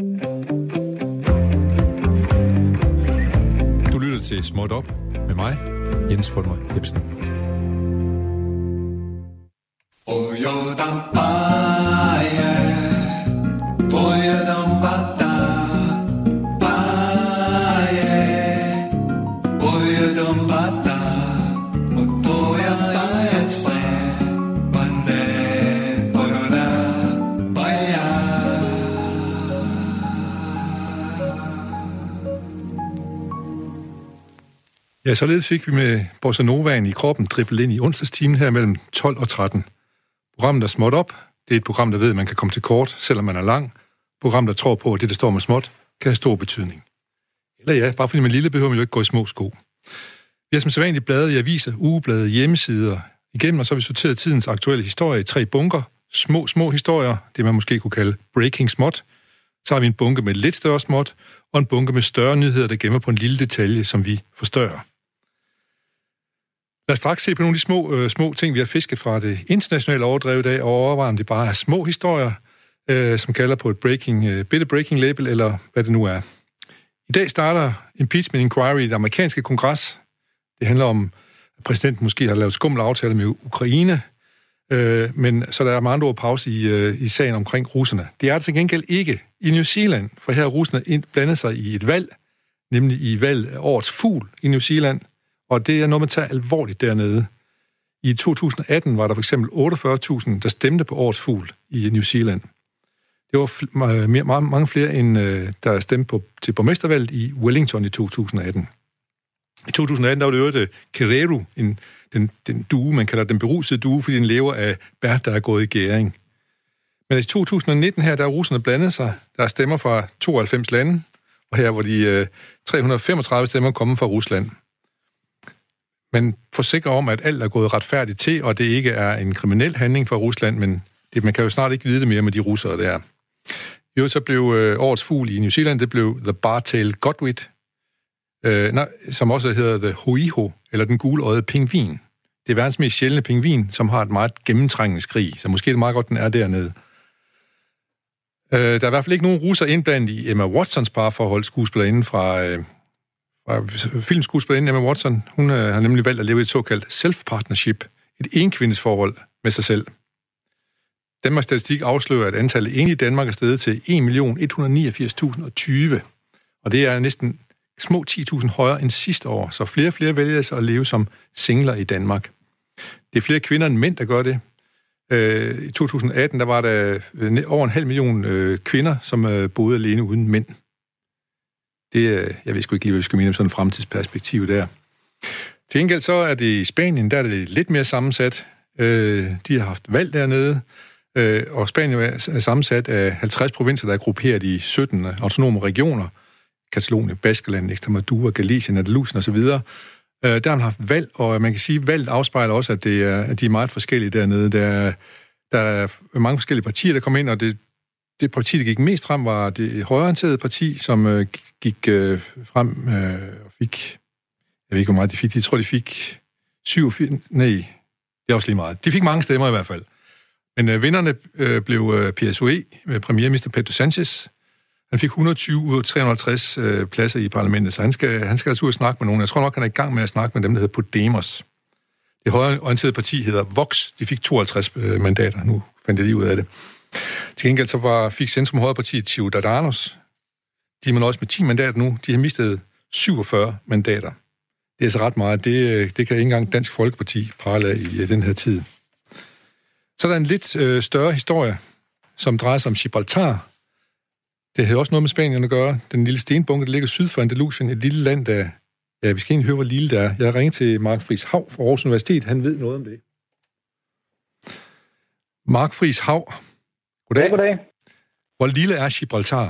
Du lytter til Småt Op med mig, Jens Fulmer Ebsen. Ja, således fik vi med Bossa Novaen i kroppen dribblet ind i onsdagstimen her mellem 12 og 13. Programmet er småt op. Det er et program, der ved, at man kan komme til kort, selvom man er lang. Program, der tror på, at det, der står med småt, kan have stor betydning. Eller ja, bare fordi man er lille, behøver man jo ikke gå i små sko. Vi har som sædvanligt bladet i aviser, ugeblade, hjemmesider igennem, og så har vi sorteret tidens aktuelle historie i tre bunker. Små, små historier, det man måske kunne kalde breaking småt. Så har vi en bunke med lidt større småt, og en bunke med større nyheder, der gemmer på en lille detalje, som vi forstørrer. Lad os straks se på nogle af de små, øh, små ting, vi har fisket fra det internationale overdrev i dag, og overveje, om det bare er små historier, øh, som kalder på et breaking, øh, bitte breaking label, eller hvad det nu er. I dag starter impeachment inquiry i det amerikanske kongres. Det handler om, at præsidenten måske har lavet skummel aftaler med Ukraine, øh, men så der er meget ord pause i, øh, i sagen omkring russerne. Det er til gengæld ikke i New Zealand, for her har russerne blandet sig i et valg, nemlig i valg af årets fugl i New Zealand, og det er noget, man tager alvorligt dernede. I 2018 var der for eksempel 48.000, der stemte på årets fugl i New Zealand. Det var mere, mange flere, end øh, der stemte på, til borgmestervalget i Wellington i 2018. I 2018 der var det øvrigt øh, Kereru, en, den, den due, man kalder den berusede due, fordi den lever af bær, der er gået i gæring. Men i 2019 her, der er russerne blandet sig. Der er stemmer fra 92 lande, og her hvor de øh, 335 stemmer kommet fra Rusland man forsikrer om, at alt er gået retfærdigt til, og det ikke er en kriminel handling for Rusland, men det, man kan jo snart ikke vide det mere med de russere der. Jo, så blev øh, årets fugl i New Zealand, det blev The Bartail Godwit, øh, nej, som også hedder The Huiho, eller den guløjede pingvin. Det er verdens mest sjældne pingvin, som har et meget gennemtrængende skrig, så måske er det meget godt, den er dernede. Øh, der er i hvert fald ikke nogen russer indblandet i Emma Watsons parforhold, skuespillerinde fra, øh, fra filmskuespilleren Emma Watson, hun øh, har nemlig valgt at leve i et såkaldt self-partnership, et enkvindesforhold med sig selv. Danmarks Statistik afslører, at antallet enige i Danmark er steget til 1.189.020, og det er næsten små 10.000 højere end sidste år, så flere og flere vælger sig at leve som singler i Danmark. Det er flere kvinder end mænd, der gør det. Øh, I 2018 der var der øh, over en halv million øh, kvinder, som øh, boede alene uden mænd. Det, øh, jeg ved sgu ikke lige, hvad vi skal mene om sådan et fremtidsperspektiv der. Til gengæld så er det i Spanien, der er det lidt mere sammensat. Øh, de har haft valg dernede, øh, og Spanien er sammensat af 50 provinser, der er grupperet i 17 autonome regioner. Katalonien, Baskeland, Extremadura, Galicien, Andalusien osv. Øh, der har man haft valg, og man kan sige, at valget afspejler også, at, det er, at de er meget forskellige dernede. Der er, der er mange forskellige partier, der kommer ind, og det det parti, der gik mest frem, var det højreorienterede parti, som øh, gik øh, frem øh, og fik... Jeg ved ikke, hvor meget de fik. Jeg tror, de fik 7... Nej, det er også lige meget. De fik mange stemmer i hvert fald. Men øh, vinderne øh, blev øh, PSOE, med øh, premierminister Pedro Sanchez. Han fik 120 ud af 350 øh, pladser i parlamentet, så han skal, han skal altså ud og snakke med nogen. Jeg tror nok, han er i gang med at snakke med dem, der hedder Podemos. Det højreorienterede parti hedder Vox. De fik 52 øh, mandater. Nu fandt jeg lige ud af det. Til gengæld så var, fik Centrum Højrepartiet Ciudadanos, de er man også med 10 mandater nu, de har mistet 47 mandater. Det er så ret meget. Det, øh, det kan ikke engang Dansk Folkeparti prale af i øh, den her tid. Så er der en lidt øh, større historie, som drejer sig om Gibraltar. Det havde også noget med Spanien at gøre. Den lille stenbunke, der ligger syd for Andalusien, et lille land, der... Ja, vi skal egentlig høre, hvor lille det er. Jeg har ringet til Mark Friis Hav fra Aarhus Universitet. Han ved noget om det. Mark Friis Hav, Goddag. Ja, goddag. Hvor lille er Gibraltar?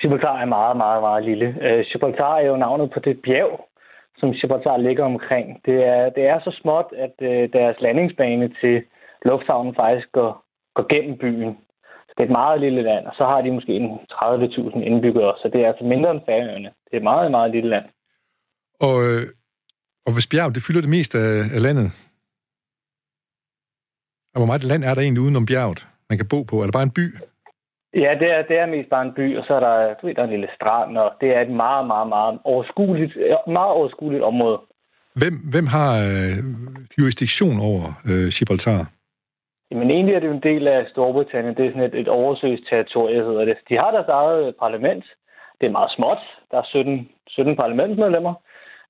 Gibraltar er meget, meget, meget lille. Uh, Gibraltar er jo navnet på det bjerg, som Gibraltar ligger omkring. Det er, det er så småt, at uh, deres landingsbane til lufthavnen faktisk går, går gennem byen. Så det er et meget lille land, og så har de måske 30.000 indbyggere, så det er altså mindre end Færøerne. Det er et meget, meget lille land. Og, øh, og hvis bjerg, det fylder det meste af, af landet, og hvor meget land er der egentlig udenom bjerget? Man kan bo på? Er det bare en by? Ja, det er, det er mest bare en by, og så er der, du ved, der er en lille strand, og det er et meget, meget, meget overskueligt, meget overskueligt område. Hvem, hvem har øh, jurisdiktion over øh, Gibraltar? Jamen egentlig er det jo en del af Storbritannien. Det er sådan et, et oversøgt territorie, hedder det. De har deres eget parlament. Det er meget småt. Der er 17, 17 parlamentsmedlemmer.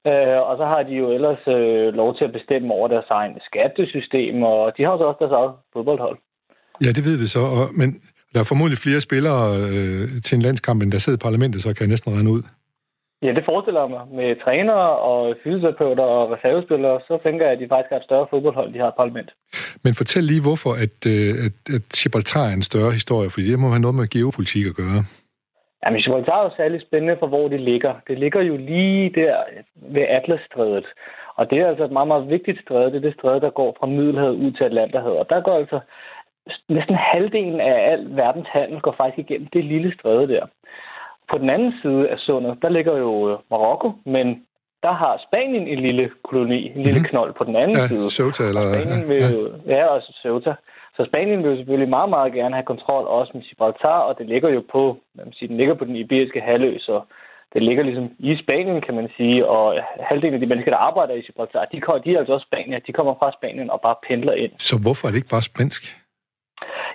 Øh, og så har de jo ellers øh, lov til at bestemme over deres egen skattesystem, og de har også deres eget fodboldhold. Ja, det ved vi så. Og, men der er formodentlig flere spillere øh, til en landskamp, end der sidder i parlamentet, så kan jeg næsten regne ud. Ja, det forestiller jeg mig. Med trænere og fysioterapeuter og reservespillere, så tænker jeg, at de faktisk har et større fodboldhold, de har et parlament. Men fortæl lige, hvorfor at, øh, at, at Gibraltar er en større historie, fordi det må have noget med geopolitik at gøre. Jamen, Gibraltar er jo særlig spændende for, hvor det ligger. Det ligger jo lige der ved Atlasstrædet. Og det er altså et meget, meget vigtigt stræde. Det er det stræde, der går fra Middelhavet ud til Atlanterhavet. Og der går altså næsten halvdelen af al verdens handel går faktisk igennem det lille stræde der. På den anden side af sundet, der ligger jo øh, Marokko, men der har Spanien en lille koloni, en lille mhm. knold på den anden ja, side. Ceuta, eller... Spanien vil, ja. ja, også Ceuta. Så Spanien vil jo selvfølgelig meget, meget gerne have kontrol også med Gibraltar, og det ligger jo på, man sige, den ligger på den iberiske halvø, så det ligger ligesom i Spanien, kan man sige, og halvdelen af de mennesker, der arbejder i Gibraltar, de, kommer, de er altså også Spanier, de kommer fra Spanien og bare pendler ind. Så hvorfor er det ikke bare spansk?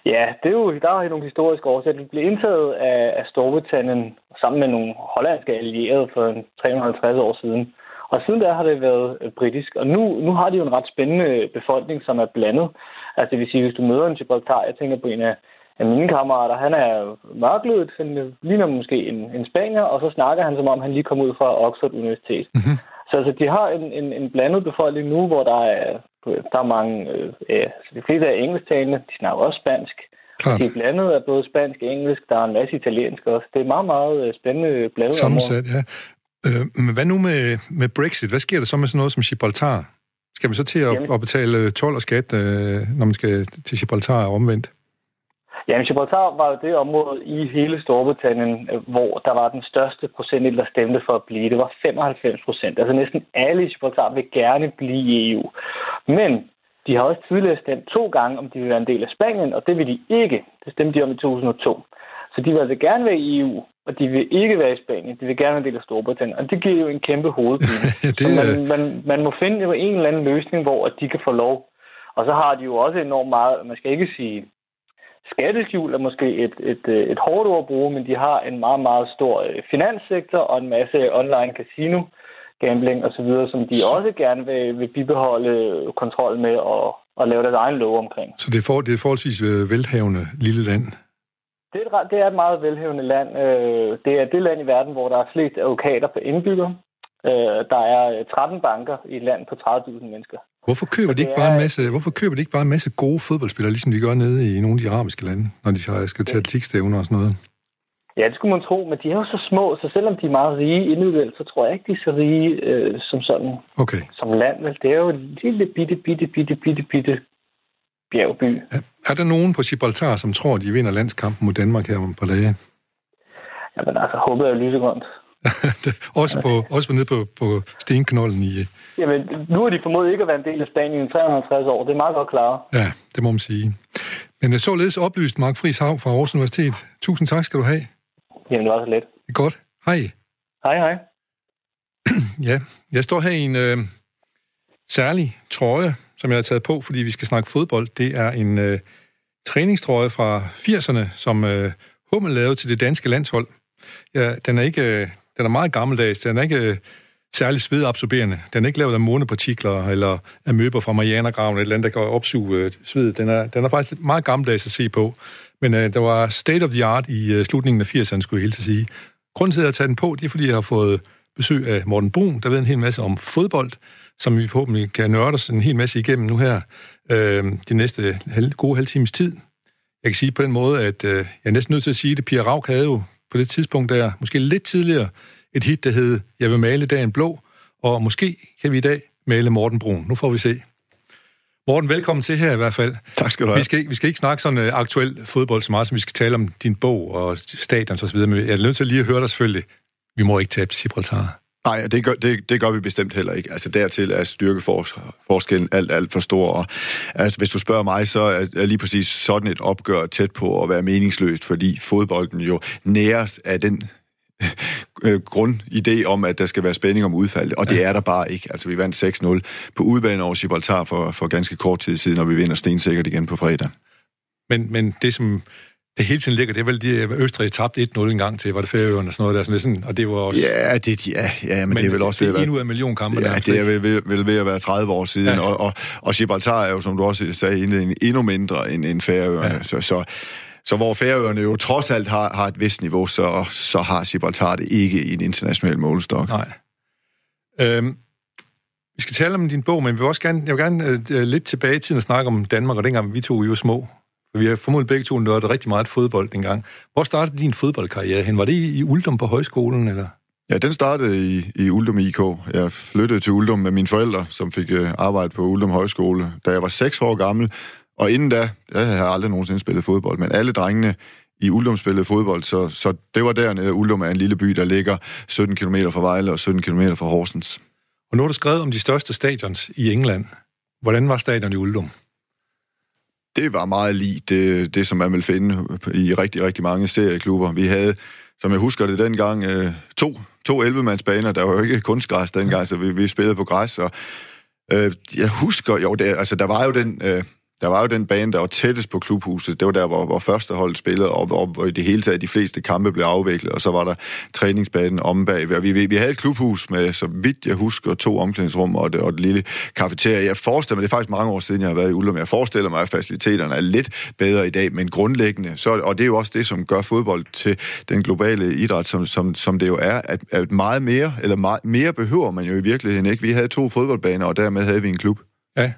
Ja, det er jo, der er jo nogle historiske årsager. Det blev indtaget af, af Storbritannien sammen med nogle hollandske allierede for 350 år siden. Og siden der har det været øh, britisk. Og nu, nu har de jo en ret spændende befolkning, som er blandet. Altså det vil sige, hvis du møder en Gibraltar, jeg tænker på en af, af mine kammerater, han er mørklødet, han ligner måske en, en spanier, og så snakker han som om, han lige kom ud fra Oxford Universitet. Mm-hmm. Så altså, de har en, en, en blandet befolkning nu, hvor der er, der er mange, øh, ja, de fleste er engelsktalende, de snakker også spansk. Klart. De er blandet af både spansk og engelsk, der er en masse italiensk også. Det er meget, meget øh, spændende blandet Sammensat, ja. Øh, men hvad nu med, med Brexit? Hvad sker der så med sådan noget som Gibraltar? Skal vi så til at, at betale 12 og skat, øh, når man skal til Gibraltar omvendt? Ja, Gibraltar var jo det område i hele Storbritannien, hvor der var den største procentdel, der stemte for at blive. Det var 95 procent. Altså næsten alle i Gibraltar vil gerne blive i EU. Men de har også tidligere stemt to gange, om de vil være en del af Spanien, og det vil de ikke. Det stemte de om i 2002. Så de vil altså gerne være i EU, og de vil ikke være i Spanien. De vil gerne være en del af Storbritannien. Og det giver jo en kæmpe hovedpine. det... man, man, man må finde en eller anden løsning, hvor de kan få lov. Og så har de jo også enormt meget, man skal ikke sige skatteskjul er måske et, et, et hårdt ord at bruge, men de har en meget, meget stor øh, finanssektor og en masse online casino gambling osv., som de også gerne vil, vil bibeholde kontrol med og, og lave deres egen lov omkring. Så det er, for, det er forholdsvis øh, velhavende lille land? Det er, et, det er et meget velhavende land. Øh, det er det land i verden, hvor der er flest advokater per indbygger. Øh, der er 13 banker i et land på 30.000 mennesker. Hvorfor køber, de ikke bare en masse, hvorfor køber de ikke bare en masse gode fodboldspillere, ligesom de gør nede i nogle af de arabiske lande, når de skal til atletikstævner og sådan noget? Ja, det skulle man tro, men de er jo så små, så selvom de er meget rige individuelt, så tror jeg ikke, de er så rige øh, som sådan, okay. som land. Vel? Det er jo en lille bitte, bitte, bitte, bitte, bitte bjergby. Ja. Er der nogen på Gibraltar, som tror, de vinder landskampen mod Danmark her om et par dage? Jamen altså, håbet er lysegrønt. også, på, også på nede på, på stenknollen i... Jamen, nu er de formodet ikke at være en del af Spanien i 350 år. Det er meget godt klare. Ja, det må man sige. Men således oplyst Mark Friis Hav fra Aarhus Universitet. Tusind tak skal du have. Jamen, det var så let. Godt. Hej. Hej, hej. ja, jeg står her i en øh, særlig trøje, som jeg har taget på, fordi vi skal snakke fodbold. Det er en øh, træningstrøje fra 80'erne, som øh, Hummel lavede til det danske landshold. Ja, den er ikke... Øh, den er meget gammeldags. Den er ikke øh, særlig svedabsorberende. Den er ikke lavet af månepartikler eller af møber fra Marianergraven, et eller andet, der kan opsuge øh, sved. Den er, den er faktisk meget gammeldags at se på. Men øh, der var state of the art i øh, slutningen af 80'erne, skulle jeg helt til at sige. Grunden til, at jeg har taget den på, det er, fordi jeg har fået besøg af Morten Brun, der ved en hel masse om fodbold, som vi forhåbentlig kan nørde os en hel masse igennem nu her øh, de næste halv, gode halv times tid. Jeg kan sige på den måde, at øh, jeg er næsten nødt til at sige det. Pia Rauk havde jo på det tidspunkt der, måske lidt tidligere, et hit, der hed Jeg vil male dagen blå, og måske kan vi i dag male Morten Brun. Nu får vi se. Morten, velkommen til her i hvert fald. Tak skal du have. Vi skal, vi skal ikke snakke sådan uh, aktuel fodbold så meget, som vi skal tale om din bog og stadion og så videre, men jeg er nødt til lige at høre dig selvfølgelig. Vi må ikke tabe til Gibraltar. Nej, det gør, det, det gør vi bestemt heller ikke. Altså dertil er styrkeforskellen alt, alt for stor. Og, altså, hvis du spørger mig, så er lige præcis sådan et opgør tæt på at være meningsløst, fordi fodbolden jo næres af den øh, grundidé om, at der skal være spænding om udfaldet, og det ja. er der bare ikke. Altså, vi vandt 6-0 på udbanen over Gibraltar for, for ganske kort tid siden, og vi vinder stensikkert igen på fredag. Men, men det, som det hele tiden ligger, det er vel, de, Østrig tabte 1-0 en gang til, var det Færøerne og sådan noget der, sådan, sådan, og det var også... Ja, det, ja, ja men, men det er vel også... Det er en ud af en million kampe. Ja, det er vel, vel, vel ved at være 30 år siden, ja. og, og, og Gibraltar er jo, som du også sagde, endnu mindre end, end Færøerne, ja. så, så så hvor Færøerne jo trods alt har, har et vist niveau, så, så har Gibraltar det ikke i en international målestok. Nej. Øhm, vi skal tale om din bog, men vi vil også gerne, jeg vil gerne uh, lidt tilbage i tiden og snakke om Danmark, og dengang vi to jo små. For vi har formodentlig begge to nørdet rigtig meget fodbold dengang. Hvor startede din fodboldkarriere hen? Var det i, Uldum på højskolen, eller? Ja, den startede i, i Uldum IK. Jeg flyttede til Uldum med mine forældre, som fik uh, arbejde på Uldum Højskole, da jeg var seks år gammel. Og inden da, jeg har aldrig nogensinde spillet fodbold, men alle drengene i Uldum spillede fodbold, så, så det var dernede. Uldum er en lille by, der ligger 17 km fra Vejle og 17 km fra Horsens. Og nu har du skrevet om de største stadions i England. Hvordan var stadion i Uldum? Det var meget lige det, det, som man vil finde i rigtig, rigtig mange serieklubber. Vi havde, som jeg husker det dengang, øh, to, to 11-mandsbaner. Der var jo ikke kunstgræs dengang, så vi, vi spillede på græs. Og, øh, jeg husker, jo, det, altså, der var jo den... Øh, der var jo den bane, der var tættest på klubhuset. Det var der, hvor, hvor første hold spillede, og hvor, hvor i det hele taget de fleste kampe blev afviklet. Og så var der træningsbanen om bag. Vi, vi, vi havde et klubhus med, så vidt jeg husker, to omklædningsrum og det, og det lille kafeteria. Jeg forestiller mig, det er faktisk mange år siden, jeg har været i Ullum, jeg forestiller mig, at faciliteterne er lidt bedre i dag, men grundlæggende, så, og det er jo også det, som gør fodbold til den globale idræt, som, som, som det jo er, at, at meget mere, eller meget, mere behøver man jo i virkeligheden ikke. Vi havde to fodboldbaner, og dermed havde vi en klub. Ja,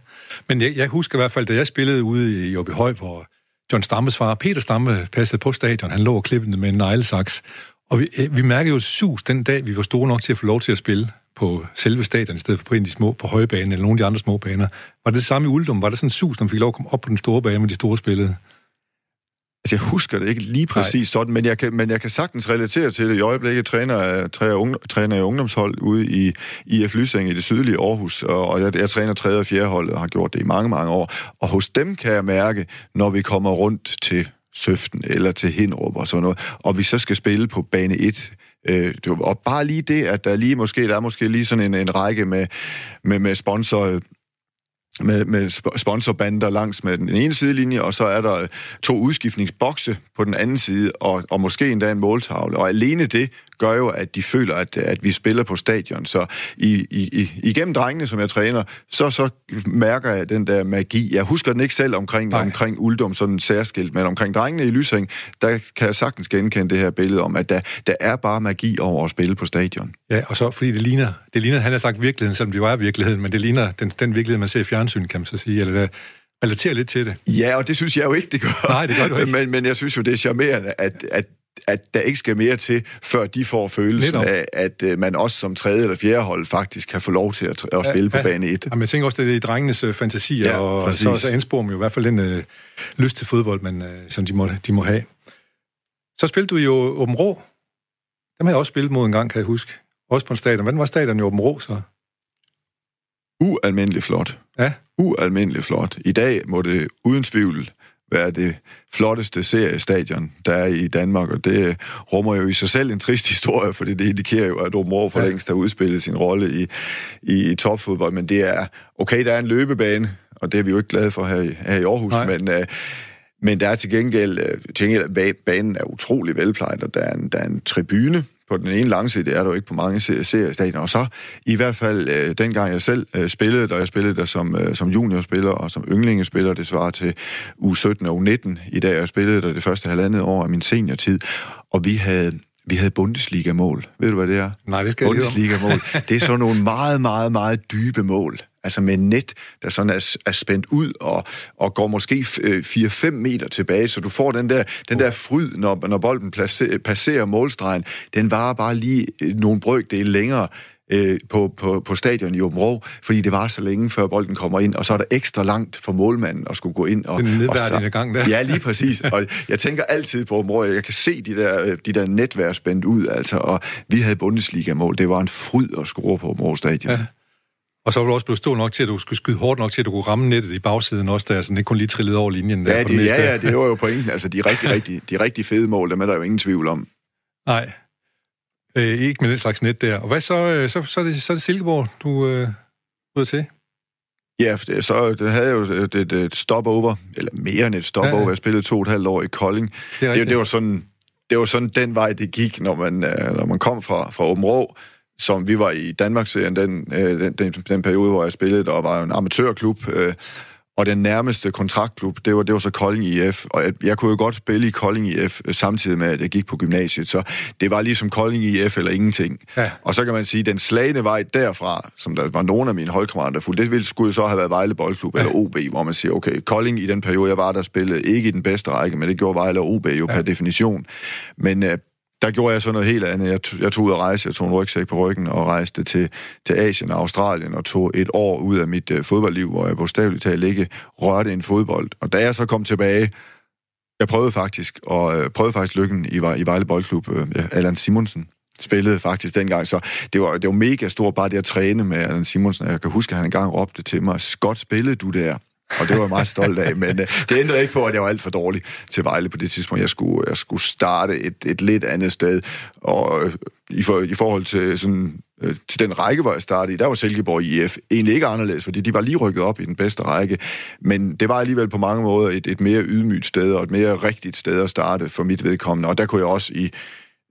men jeg, jeg husker i hvert fald, da jeg spillede ude i Høj, hvor John Stammes far, Peter Stamme, passede på stadion. Han lå og klippede med en neglesaks. Og vi, eh, vi mærkede jo sus den dag, vi var store nok til at få lov til at spille på selve stadion, i stedet for på en af de små, på højbanen eller nogle af de andre små baner. Var det det samme i Uldum? Var det sådan en sus, når man fik lov at komme op på den store bane med de store spillede? Altså, jeg husker det ikke lige præcis Nej. sådan, men jeg, kan, men jeg kan sagtens relatere til det. I øjeblikket træner, træner, unge, træner jeg ungdomshold ude i IF Lysing i det sydlige Aarhus, og, og jeg, jeg træner 3. og 4. hold og har gjort det i mange, mange år. Og hos dem kan jeg mærke, når vi kommer rundt til Søften eller til Hinderup og sådan noget, og vi så skal spille på bane 1, Øh, og bare lige det, at der lige måske, der er måske lige sådan en, en række med, med, med sponsor med, med sponsorbander langs med den ene sidelinje, og så er der øh, to udskiftningsbokse på den anden side, og, og måske endda en måltavle. Og alene det gør jo, at de føler, at, at vi spiller på stadion. Så i, i, igennem drengene, som jeg træner, så, så mærker jeg den der magi. Jeg husker den ikke selv omkring, omkring Uldum, sådan særskilt, men omkring drengene i Lysing, der kan jeg sagtens genkende det her billede om, at der, der er bare magi over at spille på stadion. Ja, og så fordi det ligner, det ligner han har sagt virkeligheden, selvom det jo er virkeligheden, men det ligner den, den virkelighed, man ser i fjernsyn, kan man så sige, eller der, relaterer lidt til det. Ja, og det synes jeg jo ikke, det gør. Nej, det gør du ikke. Men, men jeg synes jo, det er charmerende, at, at at der ikke skal mere til, før de får følelsen af, at uh, man også som tredje eller fjerde hold faktisk kan få lov til at, at spille ja, på bane 1. Ja, men jeg tænker også, det er i drengenes uh, fantasier, ja, og så, så ansporer man jo i hvert fald den uh, lyst til fodbold, man, uh, som de må, de må have. Så spillede du jo Åben Rå. Dem har jeg også spillet mod en gang, kan jeg huske. Også på en stadion. Hvordan var stadion i Åben Rå så? Ualmindelig flot. Ja. Ualmindelig flot. I dag må det uden tvivl være det flotteste seriestadion, der er i Danmark, og det rummer jo i sig selv en trist historie, for det indikerer jo, at Områ for længst har udspillet sin rolle i, i, i topfodbold, men det er, okay, der er en løbebane, og det er vi jo ikke glade for her i, her i Aarhus, Nej. men... Uh, men der er til gengæld, øh, til gengæld banen er utrolig velplejet, og der er en, der er en tribune, på den ene langside, det er der jo ikke på mange seriestadier. Og så i hvert fald øh, dengang jeg selv øh, spillede, da jeg spillede der som, øh, som juniorspiller og som yndlingespiller, det svarer til u 17 og u 19 i dag. Jeg spillede der det første halvandet år af min seniortid, og vi havde vi havde Bundesliga-mål. Ved du, hvad det er? Nej, det skal Bundesliga-mål. Det er sådan nogle meget, meget, meget dybe mål altså med net, der sådan er, er spændt ud og, og går måske 4-5 øh, meter tilbage, så du får den der, den der fryd, når, når bolden passerer, passerer målstregen. Den varer bare lige øh, nogle brøk, det er længere øh, på, på, på stadion i Åben Rå, fordi det var så længe, før bolden kommer ind, og så er der ekstra langt for målmanden at skulle gå ind. Og, Den nedværdigende gang der. Ja, lige præcis. Og jeg tænker altid på Åben Rå, jeg kan se de der, de der netværk spændt ud, altså, og vi havde Bundesliga-mål. Det var en fryd at score på Åben Rå stadion. Ja. Og så var du også blevet stor nok til, at du skulle skyde hårdt nok til, at du kunne ramme nettet i bagsiden også, der sådan ikke kun lige trillede over linjen. Der Ja, på det, ja, ja, det var jo pointen. Altså, de rigtig, rigtig, de rigtig fede mål, dem er der jo ingen tvivl om. Nej, øh, ikke med den slags net der. Og hvad så? Øh, så, så, er, det, så er det Silkeborg, du øh, ud til? Ja, så det havde jeg jo et, et, et stopover, eller mere end et stopover. Ja. Jeg spillede to og et halvt år i Kolding. Det Det, det, var sådan, det var sådan den vej, det gik, når man, øh, når man kom fra, fra Åben Rå, som vi var i Danmarksserien den, øh, den, den, den periode, hvor jeg spillede, og var en amatørklub, øh, og den nærmeste kontraktklub, det var, det var så Kolding IF, og jeg, jeg kunne jo godt spille i Kolding IF, øh, samtidig med, at jeg gik på gymnasiet, så det var ligesom Kolding IF eller ingenting. Ja. Og så kan man sige, at den slagende vej derfra, som der var nogle af mine holdkammerater, der fulgte, det ville skulle jo så have været Vejle Boldklub ja. eller OB, hvor man siger, okay, Kolding i den periode, jeg var der, spillede ikke i den bedste række, men det gjorde Vejle og OB jo ja. per definition. Men øh, der gjorde jeg så noget helt andet. Jeg, tog- jeg tog ud at rejse, jeg tog en rygsæk på ryggen og rejste til, til Asien og Australien og tog et år ud af mit øh, fodboldliv, hvor jeg bogstaveligt talt ikke rørte en fodbold. Og da jeg så kom tilbage, jeg prøvede faktisk, og øh, prøvede faktisk lykken i, i Vejle Boldklub. Øh, ja, Allan Simonsen spillede faktisk dengang, så det var, det var mega stort bare det at træne med Allan Simonsen. Jeg kan huske, at han engang råbte til mig, Skot spillede du der. Og det var jeg meget stolt af, men øh, det ændrede ikke på, at jeg var alt for dårlig til Vejle på det tidspunkt. Jeg skulle, jeg skulle starte et, et lidt andet sted, og øh, i, for, i forhold til, sådan, øh, til den række, hvor jeg startede der var Silkeborg IF egentlig ikke anderledes, fordi de var lige rykket op i den bedste række, men det var alligevel på mange måder et, et mere ydmygt sted, og et mere rigtigt sted at starte for mit vedkommende, og der kunne jeg også i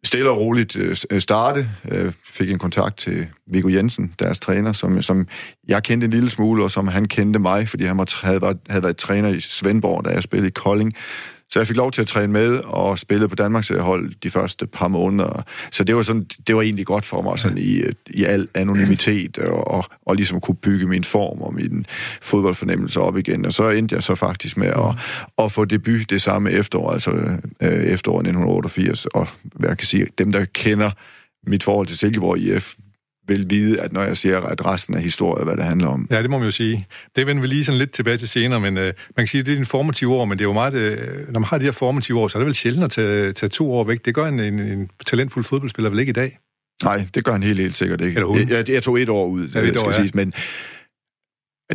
stille og roligt øh, øh, starte. Øh, fik en kontakt til Viggo Jensen, deres træner, som, som jeg kendte en lille smule, og som han kendte mig, fordi han var, havde, været, havde været træner i Svendborg, da jeg spillede i Kolding. Så jeg fik lov til at træne med og spille på Danmarks øh, hold de første par måneder. Så det var, sådan, det var egentlig godt for mig sådan i, øh, i al anonymitet og, og, og ligesom kunne bygge min form og min fodboldfornemmelse op igen. Og så endte jeg så faktisk med at, at få debut det samme efterår, altså øh, efterår 1988. Og hvad jeg kan sige, dem der kender mit forhold til Silkeborg IF, vil vide, at når jeg siger, at resten af historien, hvad det handler om. Ja, det må man jo sige. Det vender vi lige sådan lidt tilbage til senere, men øh, man kan sige, at det er en formative år, men det er jo meget, øh, når man har de her formative år, så er det vel sjældent at tage, tage to år væk. Det gør en, en, en talentfuld fodboldspiller vel ikke i dag? Nej, det gør han helt, helt sikkert ikke. Jeg, jeg, jeg tog et år ud, Ja, et skal år, ja. siges, men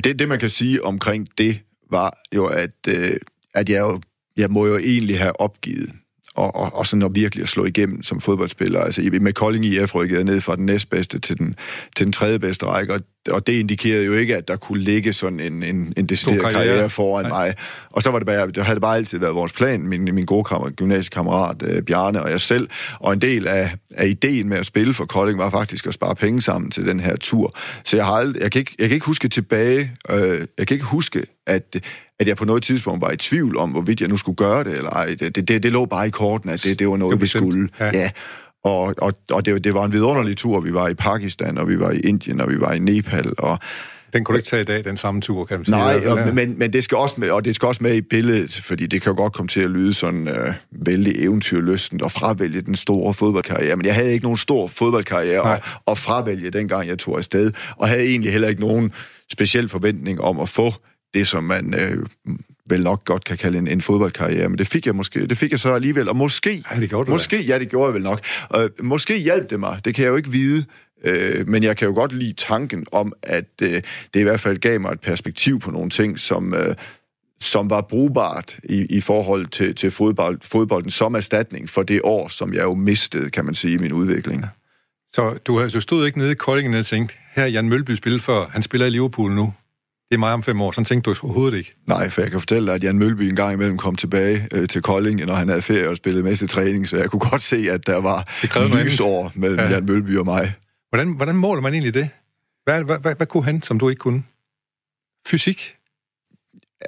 det, det, man kan sige omkring det, var jo, at, øh, at jeg, jo, jeg må jo egentlig have opgivet og, og, og sådan at virkelig at slå igennem som fodboldspiller. Altså med Kolding IF rykkede ned fra den næstbedste til den, til den tredje bedste række, og, og det indikerede jo ikke, at der kunne ligge sådan en, en, en decideret karriere. karriere, foran Nej. Mig. Og så var det bare, det havde det bare altid været vores plan, min, min gode kammer, gymnasiekammerat øh, Bjarne og jeg selv. Og en del af, af ideen med at spille for Kolding var faktisk at spare penge sammen til den her tur. Så jeg, har aldrig, jeg, kan, ikke, jeg kan ikke huske tilbage, øh, jeg kan ikke huske, at, at jeg på noget tidspunkt var i tvivl om, hvorvidt jeg nu skulle gøre det, eller ej. Det, det, det, det lå bare i korten, at det, det var noget, Det var vi skulle. Ja. Ja. Og, og, og det, det var en vidunderlig tur. Vi var i Pakistan, og vi var i Indien, og vi var i Nepal, og Den kunne du ikke tage i dag, den samme tur, kan man sige. Nej, og, men, men det skal også med, og det skal også med i billedet, fordi det kan jo godt komme til at lyde sådan øh, vældig eventyrlysten og fravælge den store fodboldkarriere. Men jeg havde ikke nogen stor fodboldkarriere og, og fravælge dengang jeg tog afsted, og havde egentlig heller ikke nogen speciel forventning om at få det, som man øh, vel nok godt kan kalde en, en fodboldkarriere. Men det fik jeg måske, det fik jeg så alligevel, og måske, Ja, det gjorde måske, ja, det gjorde jeg vel nok. Øh, måske hjalp det mig, det kan jeg jo ikke vide, øh, men jeg kan jo godt lide tanken om, at øh, det i hvert fald gav mig et perspektiv på nogle ting, som, øh, som var brugbart i, i forhold til, til fodbold, fodbolden som erstatning for det år, som jeg jo mistede, kan man sige, i min udvikling. Så du, har- du stod ikke nede i Koldingen og tænkte, her er Jan Mølby spillet før, han spiller i Liverpool nu. Det er mig om fem år, sådan tænkte du overhovedet ikke. Nej, for jeg kan fortælle dig, at Jan Mølby en gang imellem kom tilbage øh, til Kolding, når han havde ferie og spillede med til træning, så jeg kunne godt se, at der var Det lysår mellem Ja. ja. Jan Mølby og mig. Hvordan, hvordan måler man egentlig det? Hvad, hvad, hvad, hvad kunne han, som du ikke kunne? Fysik?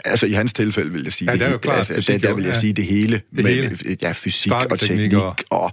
Altså i hans tilfælde vil jeg sige Ja, det, det hele. klart, altså, fysik der, der vil jeg ja. sige det hele. Det hele. Ja, fysik og teknik og- og...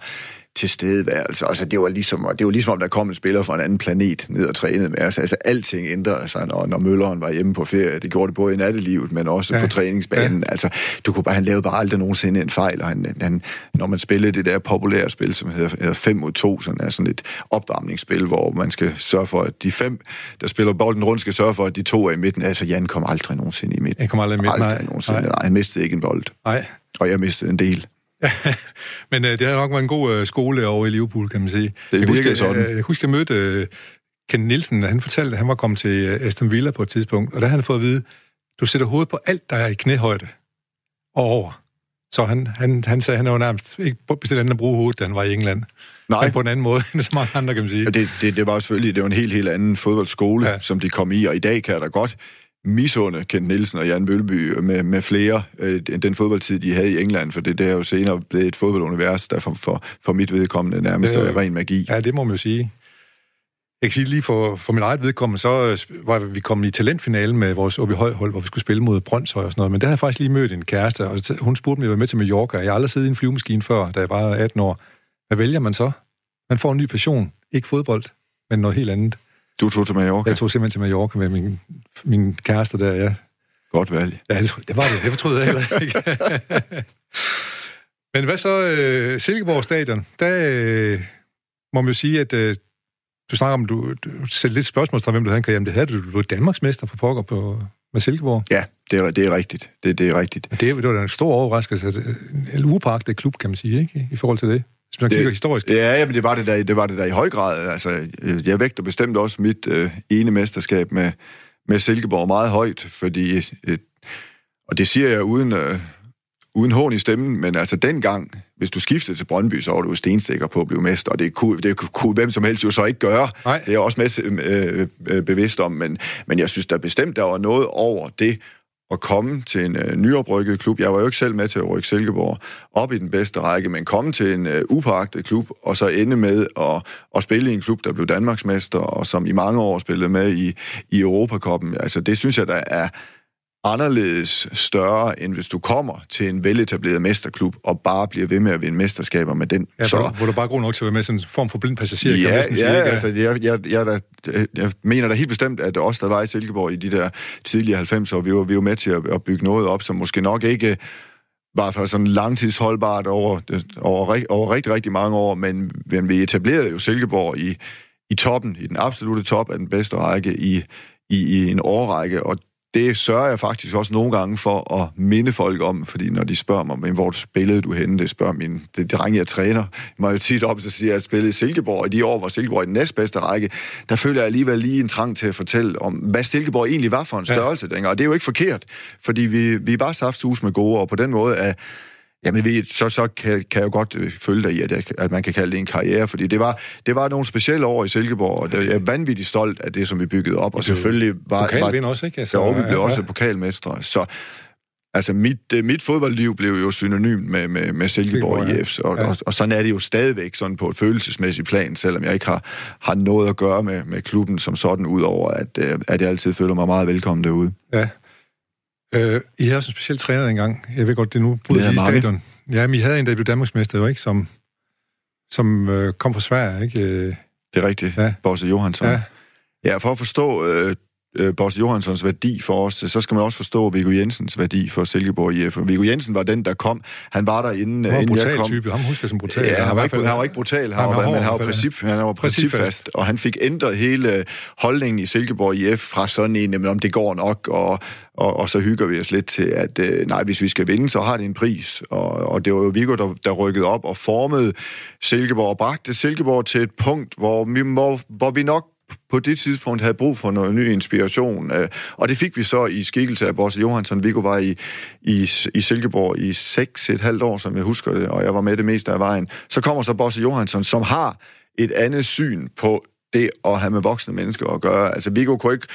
tilstedeværelse. Altså, det var ligesom, det var ligesom om der kom en spiller fra en anden planet ned og trænede med os. Altså, alting ændrede sig, når, når Mølleren var hjemme på ferie. Det gjorde det både i nattelivet, men også ja. på træningsbanen. Ja. Altså, du kunne bare, han lavede bare aldrig nogensinde en fejl, og han, han, når man spillede det der populære spil, som hedder 5 mod 2, sådan er sådan et opvarmningsspil, hvor man skal sørge for, at de fem, der spiller bolden rundt, skal sørge for, at de to er i midten. Altså, Jan kom aldrig nogensinde i midten. Han kom aldrig i midten, aldrig nej. Nogensinde. nej. Nej, han mistede ikke en bold. Nej. Og jeg mistede en del. Men øh, det har nok været en god øh, skole over i Liverpool, kan man sige. Det jeg husker, sådan. Jeg, jeg husker, jeg mødte øh, Ken Nielsen, han fortalte, at han var kommet til øh, Aston Villa på et tidspunkt, og der havde han fået at vide, du sætter hovedet på alt, der er i knæhøjde og over. Så han, han, han sagde, at han var nærmest ikke bestilt andet at bruge hovedet, da han var i England. Nej. Men på en anden måde end så mange andre, kan man sige. Ja, det, det, det var selvfølgelig det var en helt, helt anden fodboldskole, ja. som de kom i, og i dag kan jeg da godt misunde Kent Nielsen og Jan Mølby med, med flere øh, den fodboldtid, de havde i England, for det, det er jo senere blevet et fodboldunivers, der for, for, for mit vedkommende nærmest er ren magi. Ja, det må man jo sige. Jeg kan sige lige for, for min eget vedkommende, så øh, var vi kommet i talentfinalen med vores OB hold, hvor vi skulle spille mod Brøndshøj og sådan noget. Men der havde jeg faktisk lige mødt en kæreste, og hun spurgte mig, at jeg var med til Mallorca. Jeg har aldrig siddet i en flyvemaskine før, da jeg var 18 år. Hvad vælger man så? Man får en ny passion. Ikke fodbold, men noget helt andet. Du tog til Mallorca? Jeg tog simpelthen til Mallorca med min, min kæreste der, ja. Godt valg. Ja, det, det var det. Det fortrød jeg heller ikke. Men hvad så øh, Silkeborg Stadion? Der øh, må man jo sige, at øh, du snakker om, du, du sætter lidt spørgsmålstegn, hvem du havde en karriere. Det havde du, du var Danmarksmester for pokker på, med Silkeborg. Ja, det er, det er rigtigt. Det, det er rigtigt. Det, det var da en stor overraskelse. Altså, en upagtet klub, kan man sige, ikke? I forhold til det. Hvis man det, kigger historisk. Ja, men det var det, der, det var det der i høj grad. Altså, jeg vægter bestemt også mit øh, ene mesterskab med, med Silkeborg meget højt, fordi, øh, og det siger jeg uden, øh, uden hån i stemmen, men altså dengang, hvis du skiftede til Brøndby, så var du stenstikker på at blive mester, og det kunne, det kunne hvem som helst jo så ikke gøre. Nej. Det er jeg også med øh, øh, bevidst om, men, men jeg synes da bestemt, der var noget over det at komme til en øh, nyoprykket klub. Jeg var jo ikke selv med til at rykke Silkeborg op i den bedste række, men komme til en øh, upagtet klub, og så ende med at, at spille i en klub, der blev Danmarksmester, og som i mange år spillede med i, i Europakoppen. Altså, det synes jeg, der er anderledes større, end hvis du kommer til en veletableret mesterklub og bare bliver ved med at vinde mesterskaber med den. Ja, så, hvor du bare god nok til at være med sådan en form for blind passager, ja, kan jeg næsten ja, sige. altså, jeg, jeg, jeg, jeg, jeg mener da helt bestemt, at os, der var i Silkeborg i de der tidlige 90'er, vi var, vi var med til at, at bygge noget op, som måske nok ikke var for sådan langtidsholdbart over, over, over rigtig, rigtig mange år, men, men vi etablerede jo Silkeborg i, i toppen, i den absolute top af den bedste række i, i, i en årrække, og det sørger jeg faktisk også nogle gange for at minde folk om, fordi når de spørger mig, men hvor spillede du henne, det spørger min, det drenge, jeg træner, mig jo tit op, så siger jeg, at jeg spillede i Silkeborg, i de år, hvor Silkeborg i den næstbedste række, der føler jeg alligevel lige en trang til at fortælle om, hvad Silkeborg egentlig var for en størrelse ja. dengang, og det er jo ikke forkert, fordi vi, vi var saftsus med gode, og på den måde er Jamen, ved, så, så kan, kan jeg jo godt øh, følge dig i, at, at man kan kalde det en karriere, fordi det var, det var nogle specielle år i Silkeborg, og jeg er vanvittigt stolt af det, som vi byggede op, og selvfølgelig var... Pokalvind også, ikke? Altså, ja, vi blev ja, også pokalmestre, så... Altså, mit, øh, mit fodboldliv blev jo synonym med, med, med Silkeborg ja. IF, og, ja. og, og sådan er det jo stadigvæk sådan på et følelsesmæssigt plan, selvom jeg ikke har, har noget at gøre med, med klubben som sådan, udover at, øh, at jeg altid føler mig meget velkommen derude. Ja, Øh, I havde også en speciel træner engang. Jeg ved godt, det er nu bryder i stadion. Ja, men I havde en, der blev Danmarksmester, jo ikke? Som, som øh, kom fra Sverige, ikke? Øh, det er rigtigt. Ja. Bosse Johansson. Ja. ja, for at forstå øh, øh, Bosse Johanssons værdi for os, så skal man også forstå Viggo Jensens værdi for Silkeborg IF. Viggo Jensen var den, der kom. Han var der inden, han var inden jeg kom. type. Ham husker jeg som brutal. Ja, han, var ikke, han var ikke brutal, han, var, men han var, princip, han var principfast, og han fik ændret hele holdningen i Silkeborg IF fra sådan en, om det går nok, og, og, og så hygger vi os lidt til, at øh, nej, hvis vi skal vinde, så har det en pris. Og, og det var jo Viggo, der, der rykkede op og formede Silkeborg og bragte Silkeborg til et punkt, hvor vi, må, hvor vi nok på det tidspunkt havde brug for noget ny inspiration. Øh, og det fik vi så i skikkelse af Bosse Johansson. Viggo var i, i, i Silkeborg i seks et halvt år, som jeg husker det, og jeg var med det meste af vejen. Så kommer så Bosse Johansson, som har et andet syn på det at have med voksne mennesker at gøre. Altså, Viggo kunne ikke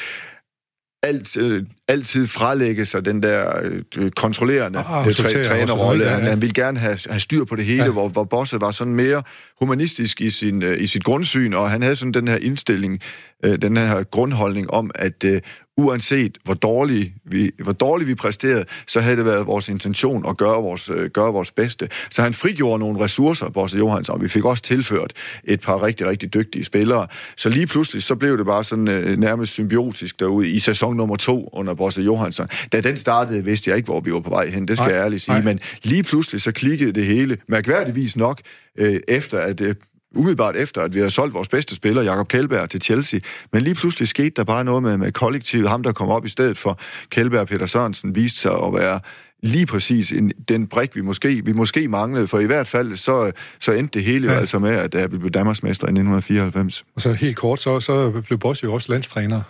alt, øh, altid frelægge sig den der øh, kontrollerende øh, træ, trænerrolle. Han, han ville gerne have, have styr på det hele, ja. hvor, hvor Bosse var sådan mere humanistisk i, sin, øh, i sit grundsyn, og han havde sådan den her indstilling, øh, den her grundholdning om, at øh, uanset hvor dårligt vi, hvor dårligt vi præsterede, så havde det været vores intention at gøre vores, øh, gøre vores bedste. Så han frigjorde nogle ressourcer, Bosse Johansson, og vi fik også tilført et par rigtig, rigtig dygtige spillere. Så lige pludselig, så blev det bare sådan øh, nærmest symbiotisk derude i sæson nummer to under Bosse Johansson. Da den startede, vidste jeg ikke, hvor vi var på vej hen, det skal nej, jeg ærligt sige, nej. men lige pludselig så klikkede det hele, mærkværdigvis nok, øh, efter at øh, umiddelbart efter, at vi har solgt vores bedste spiller, Jakob Kjellberg, til Chelsea. Men lige pludselig skete der bare noget med, med kollektivet. Ham, der kom op i stedet for Kjellberg og Peter Sørensen, viste sig at være lige præcis en, den brik, vi måske, vi måske manglede. For i hvert fald, så, så endte det hele ja. jo altså med, at, at vi blev Danmarksmester i 1994. Og så helt kort, så, så blev Boss jo også landstræner.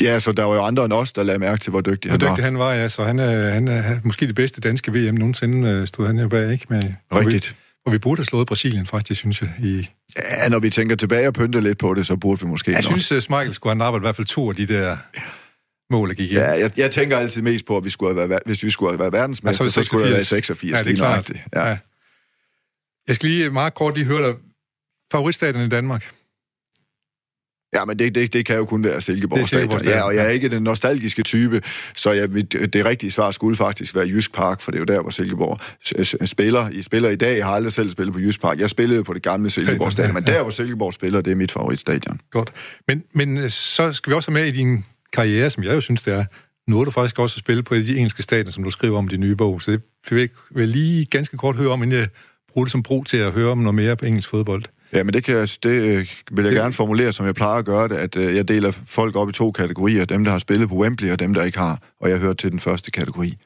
Ja, så der var jo andre end os, der lagde mærke til, hvor dygtig hvor han var. dygtig han var, ja. Så han er, han er måske det bedste danske VM nogensinde, øh, stod han jo bag, ikke? Med, Rigtigt. Og vi burde have slået Brasilien, faktisk, synes jeg. I... Ja, når vi tænker tilbage og pynter lidt på det, så burde vi måske Jeg nok. synes, at Michael skulle have arbejdet i hvert fald to af de der mål, der gik ind. Ja, jeg, jeg tænker altid mest på, at vi skulle have været, hvis vi skulle have været verdensmester, ja, så, skulle det være 86. Ja, det er klart. Ja. ja. Jeg skal lige meget kort lige høre dig. Favoritstaten i Danmark? Ja, men det, det, det kan jo kun være Silkeborg, det Silkeborg Stadion. Ja, og jeg er ikke den nostalgiske type, så jeg, det rigtige svar skulle faktisk være Jysk Park, for det er jo der, hvor Silkeborg spiller. I spiller i dag. Jeg har aldrig selv spillet på Jysk Park. Jeg spillede på det gamle Silkeborg Stadion, men der, hvor Silkeborg spiller, det er mit favoritstadion. Godt. Men, men øh, så skal vi også have med i din karriere, som jeg jo synes, det er. Nu er du faktisk også at spille på de engelske stadion, som du skriver om i din nye bog. Så det vil jeg lige ganske kort høre om, inden jeg bruger det som brug til at høre om noget mere på engelsk fodbold. Ja, men det, kan jeg, det øh, vil jeg gerne formulere, som jeg plejer at gøre det, at øh, jeg deler folk op i to kategorier. Dem, der har spillet på Wembley, og dem, der ikke har. Og jeg hører til den første kategori.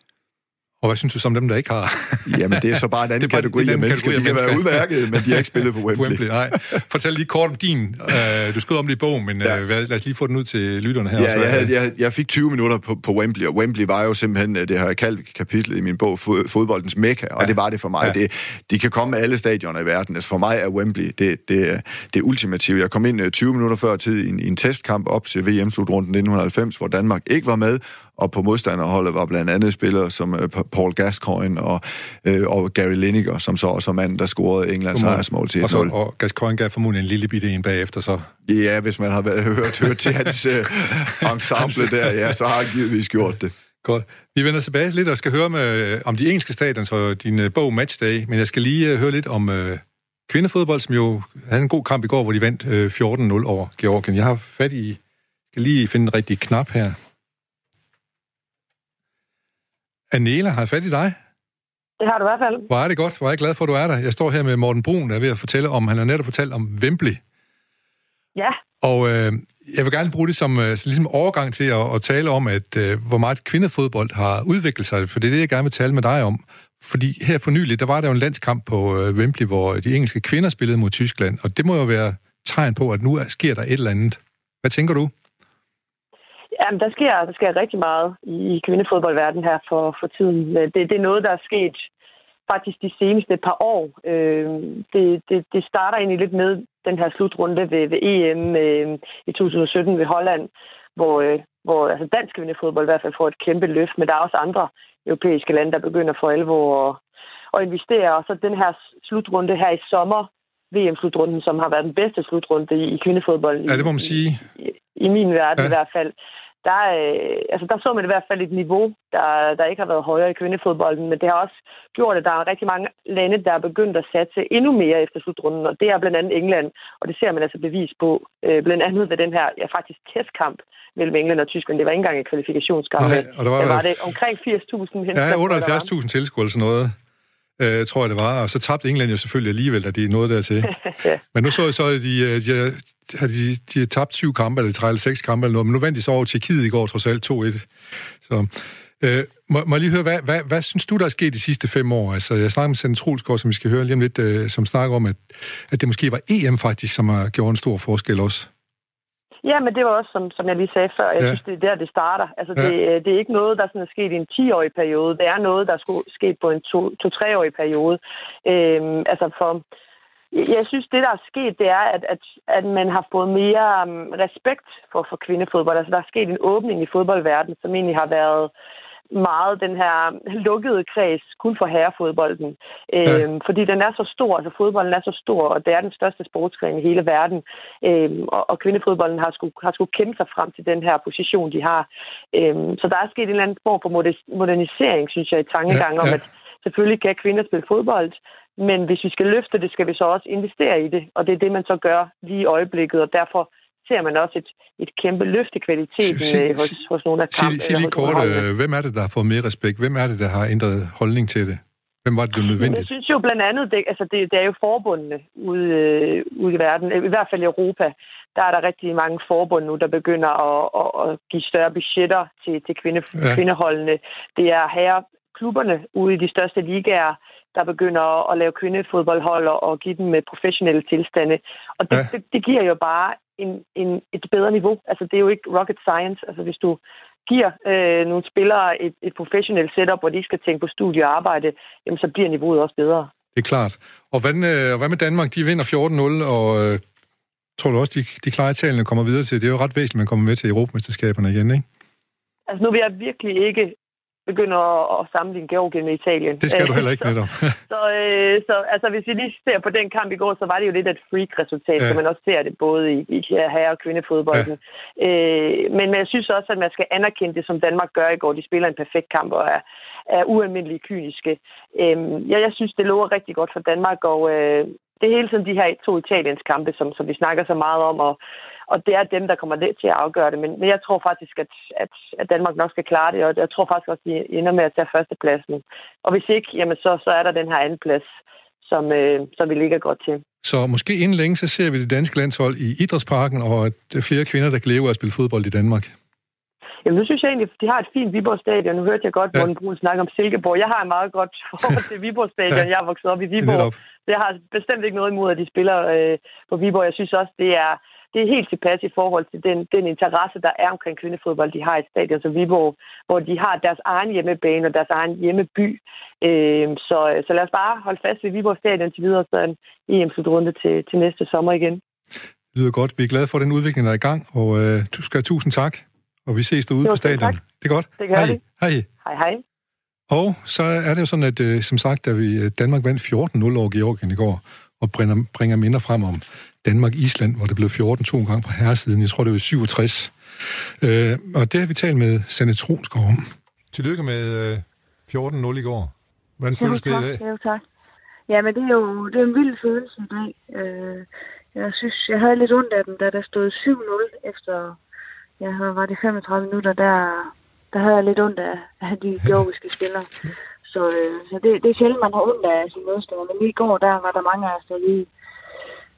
Og hvad synes du som dem, der ikke har? Jamen, det er så bare en anden kategori en anden af mennesker. Kategori de kan være udmærket, men de har ikke spillet på Wembley. Wembley nej. Fortæl lige kort om din. Uh, du skrev om det i bogen, men ja. uh, lad os lige få den ud til lytterne her. Ja, også. jeg, havde, jeg, jeg fik 20 minutter på, på Wembley, og Wembley var jo simpelthen, det har jeg kaldt kapitlet i min bog, fodboldens mekka, og ja. det var det for mig. Ja. Det, de kan komme med alle stadioner i verden. Altså for mig er Wembley det, det, det ultimative. Jeg kom ind 20 minutter før tid i en, i en testkamp op til VM-slutrunden 1990, hvor Danmark ikke var med, og på modstanderholdet var blandt andet spillere som uh, Paul Gascoigne og, uh, og Gary Lineker, som så også var manden, der scorede Englands sejrsmål til 1-0. Og, så, og Gascoigne gav formodentlig en lille bitte en bagefter, så... Ja, hvis man har været, hørt, hørt til hans uh, ensemble der, ja, så har han givetvis gjort det. Godt. Vi vender tilbage lidt og skal høre med, om de engelske stater, så din uh, bog Matchday, men jeg skal lige høre lidt om uh, kvindefodbold, som jo havde en god kamp i går, hvor de vandt uh, 14-0 over Georgien. Jeg har fat i... Jeg skal lige finde en rigtig knap her. Anela, har jeg fat i dig? Det har du i hvert fald. Hvor er det godt. Hvor er jeg glad for, at du er der. Jeg står her med Morten Brun, der er ved at fortælle om, han har netop fortalt om Wembley. Ja. Og øh, jeg vil gerne bruge det som øh, ligesom overgang til at, at tale om, at øh, hvor meget kvindefodbold har udviklet sig, for det er det, jeg gerne vil tale med dig om. Fordi her for nylig, der var der jo en landskamp på øh, Wembley, hvor de engelske kvinder spillede mod Tyskland, og det må jo være tegn på, at nu sker der et eller andet. Hvad tænker du? Jamen, der sker, der sker rigtig meget i kvindefodboldverdenen her for, for tiden. Det, det er noget, der er sket faktisk de seneste par år. Øh, det, det, det starter egentlig lidt med den her slutrunde ved, ved EM øh, i 2017 ved Holland, hvor, øh, hvor altså dansk kvindefodbold i hvert fald får et kæmpe løft, men der er også andre europæiske lande, der begynder for alvor at, at investere. Og så den her slutrunde her i sommer, VM-slutrunden, som har været den bedste slutrunde i, i kvindefodbold. Ja, det må man sige. I, i min verden ja. i hvert fald der, øh, altså der så man i hvert fald et niveau, der, der ikke har været højere i kvindefodbolden, men det har også gjort, at der er rigtig mange lande, der er begyndt at satse endnu mere efter slutrunden, og det er blandt andet England, og det ser man altså bevis på, øh, blandt andet ved den her, ja faktisk testkamp mellem England og Tyskland. Det var ikke engang en kvalifikationskamp. Nej, og der var, der var det omkring 80.000 mennesker. Ja, 78.000 tilskuere sådan noget øh, tror jeg det var. Og så tabte England jo selvfølgelig alligevel, da de nåede dertil. ja. Men nu så jeg så, at de, øh, de, de, de, de tabt syv kampe, eller tre eller seks kampe eller noget, men nu vandt de så over Tjekkiet i går, trods alt 2-1. Så øh, må, må jeg lige høre, hvad, hvad, hvad synes du, der er sket de sidste fem år? Altså, jeg snakker med Sande Trulsgaard, som vi skal høre lige om lidt, øh, som snakker om, at, at det måske var EM faktisk, som har gjort en stor forskel også. Ja, men det var også, som, som jeg lige sagde før, jeg ja. synes, det er der, det starter. Altså, ja. det, øh, det er ikke noget, der sådan er sket i en 10-årig periode. Det er noget, der er sket på en 2-3-årig periode. Øhm, altså, for, jeg synes, det, der er sket, det er, at, at, at man har fået mere um, respekt for, for kvindefodbold. Altså, der er sket en åbning i fodboldverdenen, som egentlig har været meget den her lukkede kreds kun for herrefodbolden. Ja. Øhm, fordi den er så stor, altså fodbolden er så stor, og det er den største sportsgren i hele verden. Øhm, og, og kvindefodbolden har skulle, har skulle kæmpe sig frem til den her position, de har. Øhm, så der er sket en eller anden form for modernisering, synes jeg, i tankegang ja, ja. om, at selvfølgelig kan kvinder spille fodbold, men hvis vi skal løfte det, skal vi så også investere i det. Og det er det, man så gør lige i øjeblikket, og derfor ser man også et, et kæmpe løft i kvaliteten sig, øh, hos, hos nogle af kampene. Sig lige kort, øh, hvem er det, der har fået mere respekt? Hvem er det, der har ændret holdning til det? Hvem var det, det nødvendigt? Jeg synes jo blandt andet, det, altså det, det er jo forbundene ude, øh, ude i verden, i hvert fald i Europa. Der er der rigtig mange forbund nu, der begynder at, at, at give større budgetter til, til kvinde, ja. kvindeholdene. Det er her klubberne ude i de største ligaer, der begynder at lave kvindefodboldhold og give dem med professionelle tilstande. Og det, ja. det, det giver jo bare en, en, et bedre niveau. Altså, det er jo ikke rocket science. Altså, hvis du giver øh, nogle spillere et, et professionelt setup, hvor de skal tænke på studie og arbejde, jamen, så bliver niveauet også bedre. Det er klart. Og hvad, øh, hvad med Danmark? De vinder 14-0, og øh, tror du også, de, de klarer talene kommer videre til? Det er jo ret væsentligt, at man kommer med til Europamesterskaberne igen, ikke? Altså, nu vil jeg virkelig ikke begynder at sammenligne Georgien med Italien. Det skal du heller ikke netop. så, så, øh, så altså, hvis vi lige ser på den kamp i går, så var det jo lidt et freak-resultat, ja. så man også ser det både i, i herre- og kvindefodbolden. Ja. Øh, men, men jeg synes også, at man skal anerkende det, som Danmark gør i går. De spiller en perfekt kamp og er, er ualmindeligt kyniske. Øh, ja, jeg synes, det lover rigtig godt for Danmark, og øh, det er hele tiden de her to Italiens kampe, som, som vi snakker så meget om, og og det er dem, der kommer til at afgøre det. Men, men jeg tror faktisk, at, at, at Danmark nok skal klare det, og jeg tror faktisk også, at de ender med at tage førstepladsen. Og hvis ikke, jamen så, så er der den her anden plads, som, øh, som vi ligger godt til. Så måske inden længe, så ser vi det danske landshold i Idrætsparken, og at flere kvinder, der kan leve af at spille fodbold i Danmark. Jamen, nu synes jeg egentlig, at de har et fint Viborg Stadion. Nu hørte jeg godt, ja. Morten Brun snakke om Silkeborg. Jeg har en meget godt forhold til Viborg Stadion. ja. Jeg er vokset op i Viborg. Jeg har bestemt ikke noget imod, at de spiller øh, på Viborg. Jeg synes også, det er, det er helt tilpas i forhold til den, den interesse, der er omkring kvindefodbold, de har i stadion som Viborg, hvor de har deres egen hjemmebane og deres egen hjemmeby. Øh, så, så lad os bare holde fast ved Viborg Stadion til videre, så en EM-slutrunde til, til næste sommer igen. Det lyder godt. Vi er glade for den udvikling, der er i gang, og øh, du skal have tusind tak. Og vi ses derude jo, på stadion. Tak. Det er godt. Det gør hej. det. Hej. Hej, hej. Og så er det jo sådan, at øh, som sagt, da vi øh, Danmark vandt 14-0 over Georgien i går, og bringer, bringer minder frem om Danmark-Island, hvor det blev 14 to gange på herresiden. Jeg tror, det var 67. Øh, og det har vi talt med Sanne Tronsgaard om. Tillykke med øh, 14-0 i går. Hvordan føles det i dag? Jo, tak. Ja, men det er jo det er en vild følelse i dag. Øh, jeg synes, jeg havde lidt ondt af dem, da der stod 7-0 efter, jeg havde var det 35 minutter, der, der havde jeg lidt ondt af, af de georgiske spillere. Så, øh, så det, det er sjældent, man har ondt af sin modstander. Men lige i går, der var der mange af os, der lige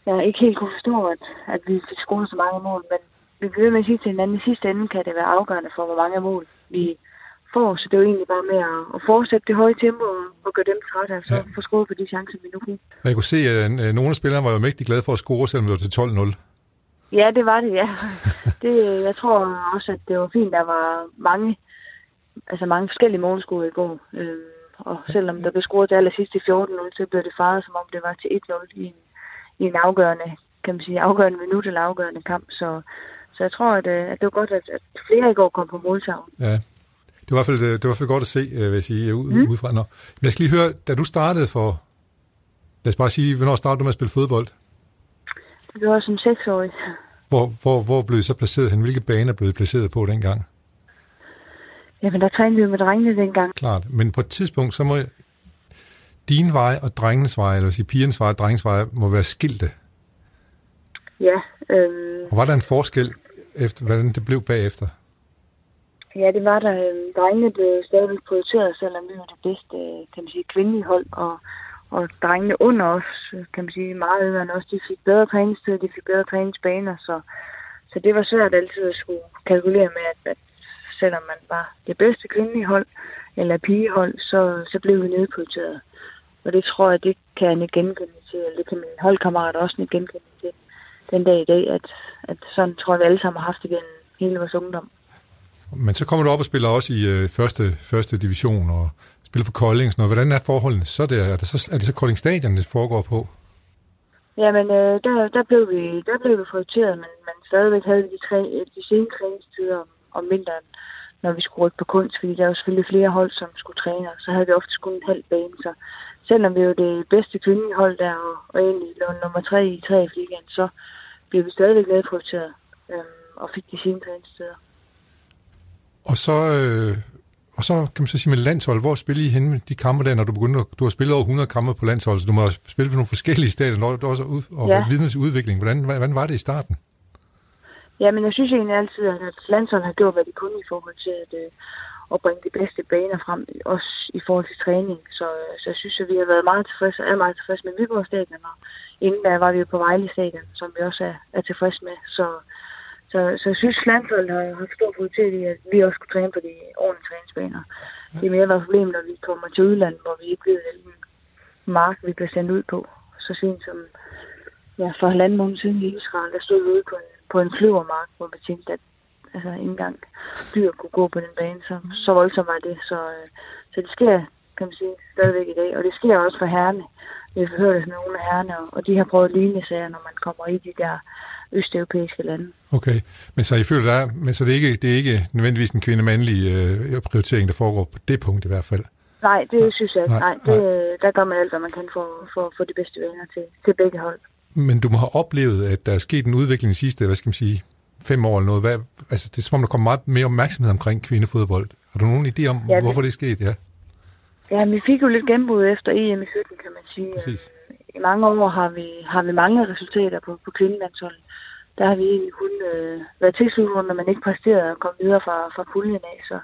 jeg ikke helt kunne forstå, at, at vi fik scoret så mange mål. Men vi bliver med at sige til hinanden, i sidste ende kan det være afgørende for, hvor mange mål vi får. Så det er jo egentlig bare med at, at fortsætte det høje tempo og, og gøre dem trætte, og så ja. få scoret på de chancer, vi nu kunne. Jeg kunne se, at øh, nogle af spillerne var jo mægtig glade for at score, selvom det var til 12-0. Ja, det var det, ja. Det, jeg tror også, at det var fint, der var mange, altså mange forskellige målscore i går. Øhm, og selvom der blev scoret til allersidst i 14-0, så blev det faret, som om det var til 1-0 i en i en afgørende, kan man sige, afgørende minut eller afgørende kamp. Så, så jeg tror, at, øh, at det var godt, at, at flere i går kom på måltavlen. Ja, det var i hvert fald, det var i hvert fald godt at se, øh, vil jeg sige, ud, mm. udefra. Nå. Men jeg skal lige høre, da du startede for, lad os bare sige, hvornår startede du med at spille fodbold? Det var som seksårig. Hvor, hvor, hvor blev I så placeret hen? Hvilke baner blev I placeret på dengang? Jamen, der trænede vi med drengene dengang. Klart, men på et tidspunkt, så må din vej og drengens vej, eller sige pigens vej og drengens vej, må være skilte. Ja. Øhm, og var der en forskel, efter, hvordan det blev bagefter? Ja, det var der. Øhm, drengene blev stadig prioriteret, selvom vi var det bedste, kan man sige, kvindelige hold, og, og drengene under os, kan man sige, meget øvrigt end os, de fik bedre træningstid, de fik bedre træningsbaner, så, så det var svært altid at skulle kalkulere med, at, at selvom man var det bedste kvindelige hold, eller pigehold, så, så blev vi nedprioriteret. Og det tror jeg, det kan jeg genkende til, eller det kan min holdkammerat også genkende til den dag i dag, at, at sådan tror jeg, vi alle sammen har haft det gennem hele vores ungdom. Men så kommer du op og spiller også i øh, første, første division og spiller for Kolding. Sådan Hvordan er forholdene så der? Er det så, er det så Kolding Stadion, det foregår på? Jamen, øh, der, der, blev vi, der blev vi prioriteret, men, men stadigvæk havde vi de, tre, de sene træningstider om, om vinteren. når vi skulle rykke på kunst, fordi der var selvfølgelig flere hold, som skulle træne, og så havde vi ofte kun en halv bane, så selvom vi var det bedste kvindehold der, og, og egentlig lå nummer tre i tre ligaen, så blev vi stadigvæk nedprioriteret øhm, og fik de sine træningssteder. Og så, øh, og så kan man så sige med landshold, hvor spiller I henne de kampe der, når du begynder, du har spillet over 100 kampe på landshold, så du må spille på nogle forskellige steder, når du også ud, og ja. vidnes udvikling. Hvordan, hvordan var det i starten? Ja, men jeg synes egentlig altid, at landsholdet har gjort, hvad de kunne i forhold til at, øh, at bringe de bedste baner frem, også i forhold til træning. Så, øh, så jeg synes, at vi har været meget tilfredse, og er meget tilfredse med Viborg Stadion, og inden der var vi jo på Vejle Stadion, som vi også er, er tilfredse med. Så, så, så jeg synes, landsholdet har haft stor prioritet i, at vi også kunne træne på de ordentlige træningsbaner. Det er mere været problem, når vi kommer til udlandet, hvor vi ikke ved, hvilken mark vi bliver sendt ud på. Så sent som ja, for halvanden måned siden i Israel, der stod vi ude på en, på en flyvermark, hvor vi tænkte, at altså, ikke engang dyr kunne gå på den bane. Så, så voldsomt var det. Så, øh, så det sker, kan man sige, stadigvæk i dag. Og det sker også for herrene. Vi har hørt med nogle af herrene, og de har prøvet lignende sager, når man kommer i de der østeuropæiske lande. Okay, men så I føler der, men så det er ikke, det er ikke nødvendigvis en kvinde-mandlig øh, prioritering, der foregår på det punkt i hvert fald? Nej, det nej, synes jeg ikke. Nej, det, nej. der gør man alt, hvad man kan for, for, for de bedste venner til, til begge hold. Men du må have oplevet, at der er sket en udvikling de sidste, hvad skal man sige, fem år eller noget. Hvad, altså, det er som om, der kommer meget mere opmærksomhed omkring kvindefodbold. Har du nogen idé om, ja, hvorfor det er sket? Ja. ja, vi fik jo lidt gennembrud efter EM i 17, kan man sige. Præcis. I mange år har vi, har vi mange resultater på, på kvindelandsholdet. Der har vi egentlig kun øh, været tilsluttet, når man ikke præsterede at komme videre fra, fra puljen af. Så,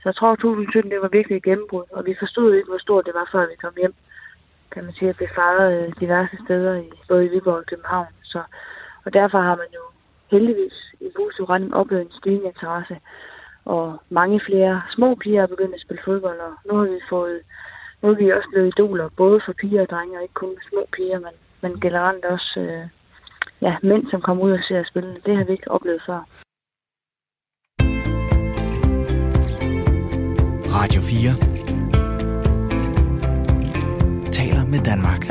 så jeg tror, at 2017 det var virkelig et gennembrud, og vi forstod ikke, hvor stort det var, før vi kom hjem. Kan man sige, at blive fejret øh, diverse steder, i, både i Viborg og København. Så, og derfor har man jo heldigvis i positiv retning oplevet en stigende interesse. Og mange flere små piger er begyndt at spille fodbold, og nu har vi fået nu er vi også blevet idoler, både for piger og drenge, og ikke kun små piger, men, men generelt også øh, ja, mænd, som kommer ud og ser spillene. Det har vi ikke oplevet før. Radio 4 med Danmark.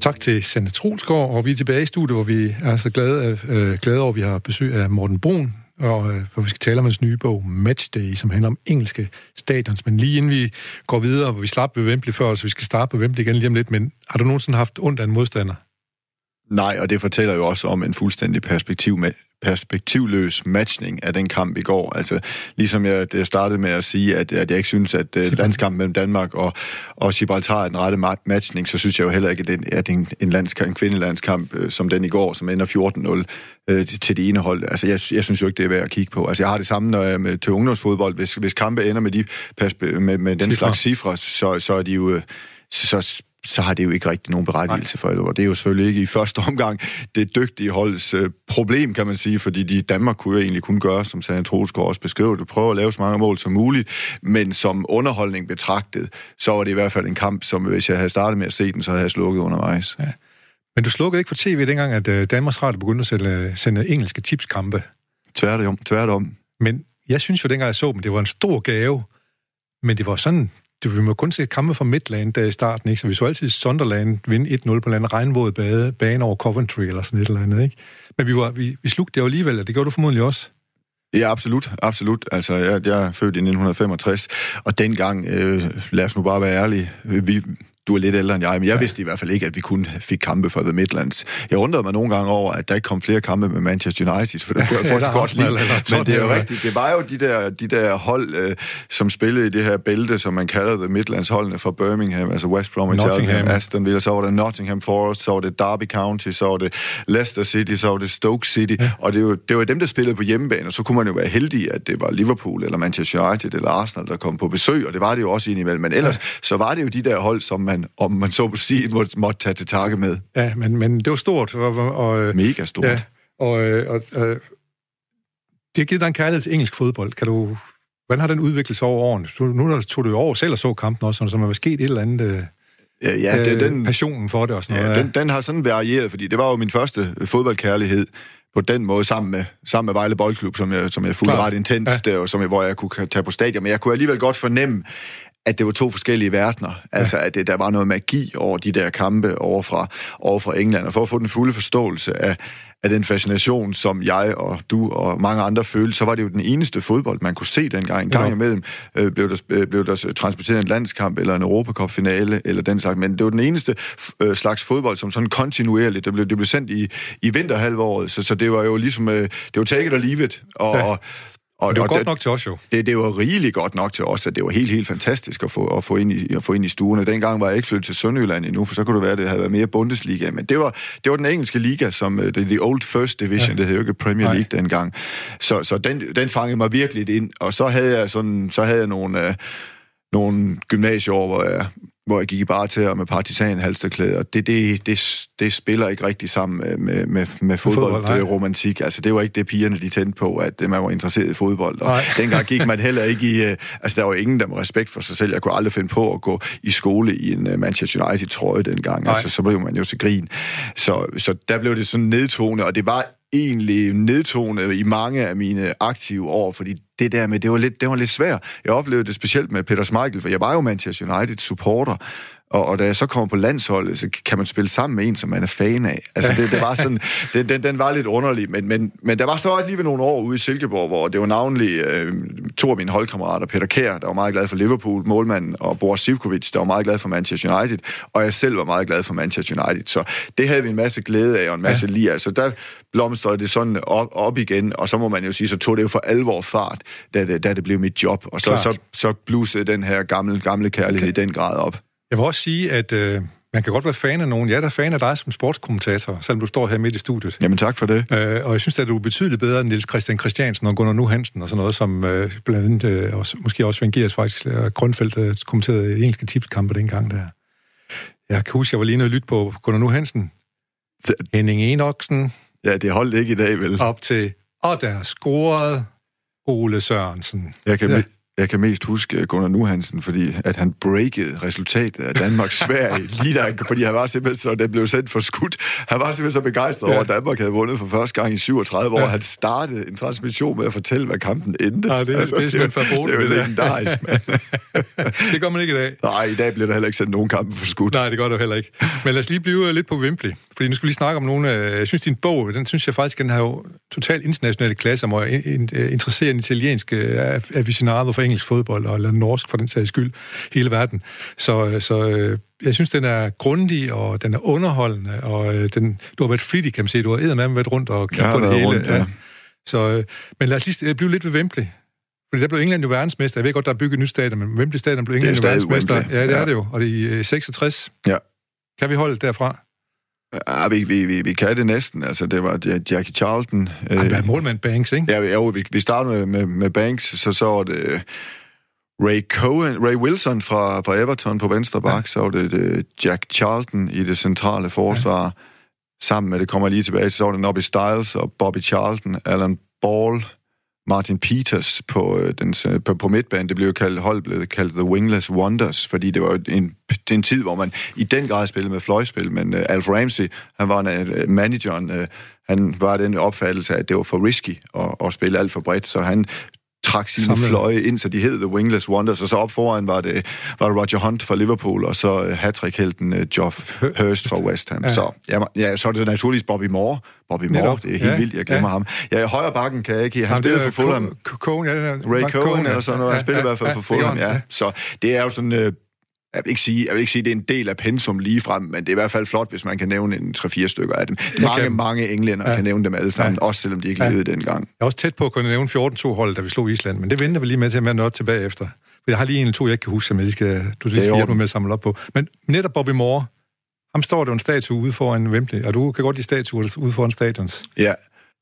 Tak til Sande Tronsgaard, og vi er tilbage i studiet, hvor vi er så glade, øh, glade over, at vi har besøg af Morten Brun, og, øh, hvor vi skal tale om hans nye bog, Matchday, som handler om engelske stadions. Men lige inden vi går videre, hvor vi slap ved Wembley før, så vi skal starte på Wembley igen lige om lidt, men har du nogensinde haft ondt af en modstander? Nej, og det fortæller jo også om en fuldstændig perspektiv med, perspektivløs matchning af den kamp i går. Altså, ligesom jeg, startede med at sige, at, at jeg ikke synes, at uh, landskampen mellem Danmark og, og Gibraltar er den rette matchning, så synes jeg jo heller ikke, at det er en, en, landskamp, en kvindelandskamp uh, som den i går, som ender 14-0 uh, øh, til, det ene hold. Altså, jeg, jeg synes jo ikke, det er værd at kigge på. Altså, jeg har det samme når jeg med, til ungdomsfodbold. Hvis, hvis kampe ender med, de, med, med den cifre. slags cifre, så, så er de jo... Så, så har det jo ikke rigtig nogen berettigelse for det. Og det er jo selvfølgelig ikke i første omgang det dygtige holds øh, problem, kan man sige, fordi de Danmark kunne jo egentlig kun gøre, som Sande Troelsgaard også beskrev det, prøve at lave så mange mål som muligt, men som underholdning betragtet, så var det i hvert fald en kamp, som hvis jeg havde startet med at se den, så havde jeg slukket undervejs. Ja. Men du slukkede ikke for tv dengang, at øh, Danmarks Radio begyndte at sende, sende engelske tipskampe? Tværtom, tværtom. Men jeg synes jo, dengang jeg så dem, det var en stor gave, men det var sådan du, vi må kun se kampe fra Midland der i starten, ikke? så vi så altid Sunderland vinde 1-0 på en regnvåd bane, bane over Coventry eller sådan et eller andet. Ikke? Men vi, var, vi, vi slugte det jo alligevel, og det gjorde du formodentlig også. Ja, absolut. absolut. Altså, jeg, jeg er født i 1965, og dengang, øh, lad os nu bare være ærlige, vi, du er lidt ældre end jeg, men jeg ja. vidste i hvert fald ikke, at vi kun fik kampe for The Midlands. Jeg undrede mig nogle gange over, at der ikke kom flere kampe med Manchester United, for det kunne jeg ja, godt lide. Men det er jo rigtigt. Det var jo de der, de der hold, øh, som spillede i det her bælte, som man kalder The Midlands holdene fra Birmingham, altså West Bromwich Albion, Aston Villa, så var det Nottingham Forest, så var det Derby County, så var det Leicester City, så var det Stoke City, ja. og det var, det var dem, der spillede på hjemmebane, og så kunne man jo være heldig, at det var Liverpool eller Manchester United eller Arsenal, der kom på besøg, og det var det jo også indimellem. Men ellers, ja. så var det jo de der hold, som man, om man så på sige, måtte, måtte tage til takke med. Ja, men, men det var stort. Og, og, øh, Mega stort. Ja, og, øh, og, og det har givet dig en kærlighed til engelsk fodbold. Kan du, hvordan har den udviklet sig over årene? Du, nu tog du jo over selv og så kampen også, så der var sket et eller andet... Øh, ja, ja, det, den, passionen for det og sådan ja, noget. Den, den har sådan varieret, fordi det var jo min første fodboldkærlighed på den måde sammen med, sammen med Vejle Boldklub, som jeg, som jeg fulgte ret intens, ja. og som jeg, hvor jeg kunne tage på stadion. Men jeg kunne alligevel godt fornemme, at det var to forskellige verdener. Ja. Altså, at det, der var noget magi over de der kampe over fra, over fra England. Og for at få den fulde forståelse af, af den fascination, som jeg og du og mange andre følte, så var det jo den eneste fodbold, man kunne se dengang. En gang Ja. imellem øh, blev, der, øh, blev der transporteret en landskamp eller en Europacup-finale eller den slags, men det var den eneste øh, slags fodbold, som sådan kontinuerligt, det blev, det blev sendt i, i vinterhalvåret, så, så det var jo ligesom, øh, det var take it or leave it, og, Ja. ja. og, og, det var og godt nok til os jo. det, det var rigeligt godt nok til os, at det var helt, helt fantastisk at få, at få, ind, i, at få ind i stuerne. Dengang var jeg ikke flyttet til Sønderjylland endnu, for så kunne det være, at det havde været mere Bundesliga. Men det var, det var den engelske liga, som øh, det the old first division, ja. det hed jo ikke Premier Nej. League dengang. Så, så den, den fangede mig virkelig ind, og så havde jeg, sådan, så havde jeg nogle, øh, nogle gymnasieår, hvor jeg, hvor jeg gik i bare til med partisan halsterklæde, og det, det, det, det spiller ikke rigtig sammen med, med, med, med fodbold, fodboldromantik. Altså, det var ikke det, pigerne de tændte på, at øh, man var interesseret i fodbold. Og Nej. dengang gik man heller ikke i... Øh, altså, der var ingen, der med respekt for sig selv. Jeg kunne aldrig finde på at gå i skole i en uh, Manchester United-trøje dengang. Nej. Altså, så blev man jo til grin. Så, så der blev det sådan nedtonet, og det var egentlig nedtonet i mange af mine aktive år, fordi det der med, det var lidt, det var lidt svært. Jeg oplevede det specielt med Peter Schmeichel, for jeg var jo Manchester United supporter, og, og da jeg så kommer på landsholdet, så kan man spille sammen med en, som man er fan af. Altså, det, det var sådan, den, den, den var lidt underlig, men, men, men der var så også lige ved nogle år ude i Silkeborg, hvor det var navnlig øh, to af mine holdkammerater, Peter Kær, der var meget glad for Liverpool, målmanden, og Boris Sivkovic, der var meget glad for Manchester United, og jeg selv var meget glad for Manchester United. Så det havde vi en masse glæde af, og en masse ja. af. Så der blomstrede det sådan op, op igen, og så må man jo sige, så tog det jo for alvor fart, da det, da det blev mit job. Og så, Klart. så, så blusede den her gamle, gamle kærlighed okay. i den grad op. Jeg vil også sige, at øh, man kan godt være fan af nogen. Jeg er da fan af dig som sportskommentator, selvom du står her midt i studiet. Jamen tak for det. Øh, og jeg synes, at du er betydeligt bedre end Niels Christian Christiansen og Gunnar Nu Hansen og sådan noget, som øh, blandt andet øh, også, måske også Svend Geers faktisk, og Grundfeldt øh, kommenterede engelske tipskampe dengang der. Jeg kan huske, jeg var lige og lytte på Gunnar Nu Hansen. Så- Henning Enoksen Ja, det holdt ikke i dag, vel? op til, og der scorede Ole Sørensen. Jeg kan, Ja. Jeg kan mest huske Gunnar Nuhansen, fordi at han breakede resultatet af Danmark-Sverige, lige der, fordi han var simpelthen så, det blev sendt for skudt. Han var simpelthen så begejstret Ja. over, at Danmark havde vundet for første gang i 37 år. Ja. Ja. Han startede en transmission med at fortælle, hvad kampen endte. Ja, det er- det er simpelthen for det, er der. jo legendarisk, mand. Det gør man ikke i dag. Nej, i dag bliver der heller ikke sendt nogen kampe for skudt. Nej, det gør du heller ikke. Men lad os lige blive lidt på Wembley. Fordi nu skal vi lige snakke om nogle af... Jeg synes, din bog, den synes jeg faktisk, den har jo totalt internationale klasse, og in- in- interesserer en italiensk øh, aficionado for engelsk fodbold, eller norsk for den sags skyld, hele verden. Så, så øh, jeg synes, den er grundig, og den er underholdende, og øh, den, du har været flittig, kan man sige. Du har eddermame været rundt og kigget på det hele. rundt, ja. Så, øh, men lad os lige blive lidt ved Wembley. Fordi der blev England jo verdensmester. Jeg ved godt, der er bygget et nyt stadion, men Wembley Stadion blev England jo verdensmester. Wembley. Ja, det er Ja. det jo. Og det er i øh, 66. Ja. Kan vi holde derfra? Ja, vi, vi, vi, vi kan det næsten. Altså, det var ja, Jackie Charlton. Øh, Øh, Ej, målmand Banks, ikke? Ja, jo, vi, vi startede med, med, med Banks, så så var det øh, Ray Cohen, Ray Wilson fra, fra Everton på venstre bak, ja. så var det, det Jack Charlton i det centrale forsvar. Ja. Sammen med, det kommer lige tilbage til, så var det Nobby Stiles og Bobby Charlton, Alan Ball, Martin Peters på, øh, den, øh, på, på midtbanen. Det blev jo kaldt, hold blev kaldt The Wingless Wonders, fordi det var en, en tid, hvor man i den grad spillede med fløjspil, men uh, Alf Ramsey, han var en, uh, manageren, uh, han var den opfattelse af, at det var for risky at, at spille alt for bredt, så han trak sine Samlet. fløje ind, så de hed The Wingless Wonders, og så op foran var det, var det Roger Hunt fra Liverpool, og så uh, hattrick-helten uh, Geoff Hurst fra West Ham. Ja. Så, ja, ja, så er det naturligvis Bobby Moore. Bobby Moore, Netop. det er helt Ja, vildt, jeg glemmer ja. ham. Ja, i højre bakken kan jeg ikke. Han Jamen, spillede for Fulham. Cohen, ja, Ray Cohen eller sådan noget. Han spiller i hvert fald for Fulham, ja. Så det er jo sådan... Jeg vil, ikke sige, jeg vil ikke sige, at det er en del af pensum lige frem, men det er i hvert fald flot, hvis man kan nævne en 3-4 stykker af dem. Mange, kan- mange englænder Ja. kan nævne dem alle sammen, Ja. også selvom de ikke Ja. levede dengang. Jeg er også tæt på at kunne nævne 14-2 hold, da vi slog Island, men det venter vi lige med til at nå tilbage efter. For jeg har lige en eller to, jeg ikke kan huske, som jeg skal, du skal hjælpe mig med at samle op på. Men netop Bobby Moore, ham står der en statue ude foran Wembley, og du kan godt lide statuer ude foran stadions. Ja,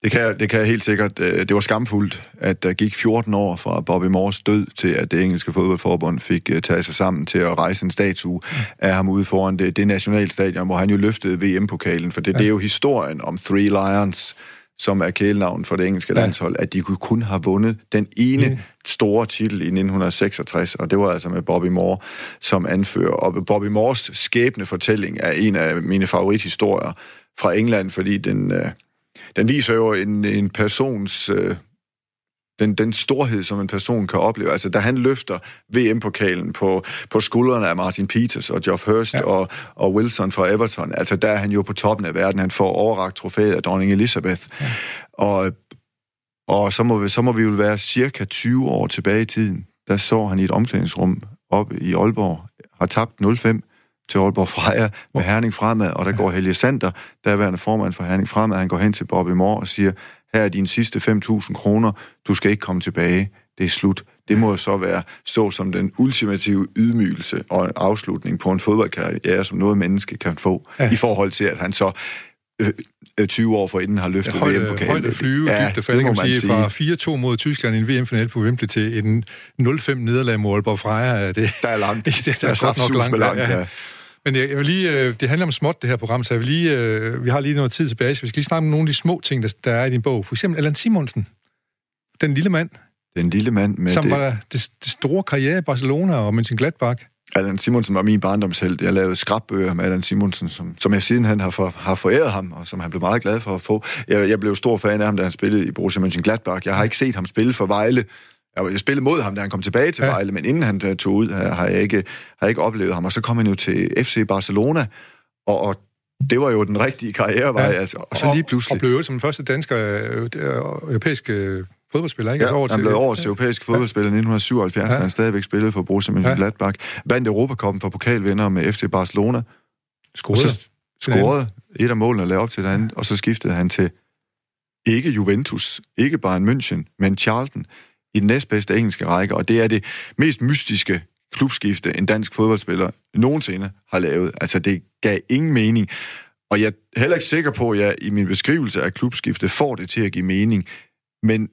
det kan, jeg- det kan jeg helt sikkert. Øh, Det var skamfuldt, at der gik 14 år fra Bobby Moores død til, at det engelske fodboldforbund fik øh, taget sig sammen til at rejse en statue af ham ude foran det, det nationalstadion, hvor han jo løftede VM-pokalen. For det, ja. det er jo historien om Three Lions, som er kælenavn for det engelske Ja. landshold, at de kunne kun have vundet den ene Ja. store titel i 1966, og det var altså med Bobby Moore som anfører. Og Bobby Moores skæbne fortælling er en af mine favorithistorier fra England, fordi den, øh, den viser jo en, en persons øh, den, den storhed, som en person kan opleve. Altså, da han løfter VM-pokalen på, på skuldrene af Martin Peters og Geoff Hurst ja. og, og Wilson fra Everton, altså, der er han jo på toppen af verden. Han får overragt trofæet af dronning Elizabeth. Ja. Og, og så, må vi, så må vi jo være cirka 20 år tilbage i tiden. Der så han i et omklædningsrum op i Aalborg, har tabt 0-5 til Aalborg Freja med Herning Fremad, og der går Helge Sander, der er værende formand for Herning Fremad, han går hen til Bobby Moore og siger, her er dine sidste 5.000 kroner, du skal ikke komme tilbage, det er slut. Det må så være stå som den ultimative ydmygelse og en afslutning på en fodboldkarriere, som noget menneske kan få, ja. i forhold til, at han så øh, 20 øh, år for inden har løftet ja, VM-pokalen. Højde flyve, ja, dybde fald, kan man sige, sige. fra 4-2 mod Tyskland i en VM-final på Wembley til en 0-5 nederlag mod Aalborg Freja. Det, der er langt. det, der, der er, er godt nok langt, langt ja. ja. Men jeg, jeg vil lige, øh, det handler om småt, det her program, så jeg vil lige, øh, vi har lige noget tid tilbage, så vi skal lige snakke om nogle af de små ting, der, der er i din bog. For eksempel Allan Simonsen, den lille mand. Den lille mand med Som det... var det, det store karriere i Barcelona og Mönchengladbach. Allan Simonsen var min barndomsheld. Jeg lavede skrabbøger med Allan Simonsen, som, som jeg siden han har, for, har foræret ham, og som han blev meget glad for at få. Jeg, jeg blev stor fan af ham, da han spillede i Borussia Mönchengladbach. Jeg har ikke set ham spille for Vejle, jeg spillede mod ham, da han kom tilbage til ja. Vejle, men inden han øh, tog ud, har jeg, ikke, har jeg ikke oplevet ham. Og så kom han jo til FC Barcelona, og, og det var jo den rigtige karrierevej, ja. altså. Og så lige pludselig... Og blev jo som den første dansker øh, europæiske øh, fodboldspiller, ikke? Ja, altså over han blev årets ja. europæiske fodboldspiller i 1977, ja. da han stadigvæk spillede for Borussia Mönchengladbach. Ja. Vandt Europacupen for pokalvinder med FC Barcelona. Scorede. Så scorede et af målene og lavede op til den og så skiftede han til ikke Juventus, ikke Bayern München, men Charlton i den næstbedste engelske række, og det er det mest mystiske klubskifte, en dansk fodboldspiller nogensinde har lavet. Altså, det gav ingen mening. Og jeg er heller ikke sikker på, at jeg i min beskrivelse af klubskifte får det til at give mening. Men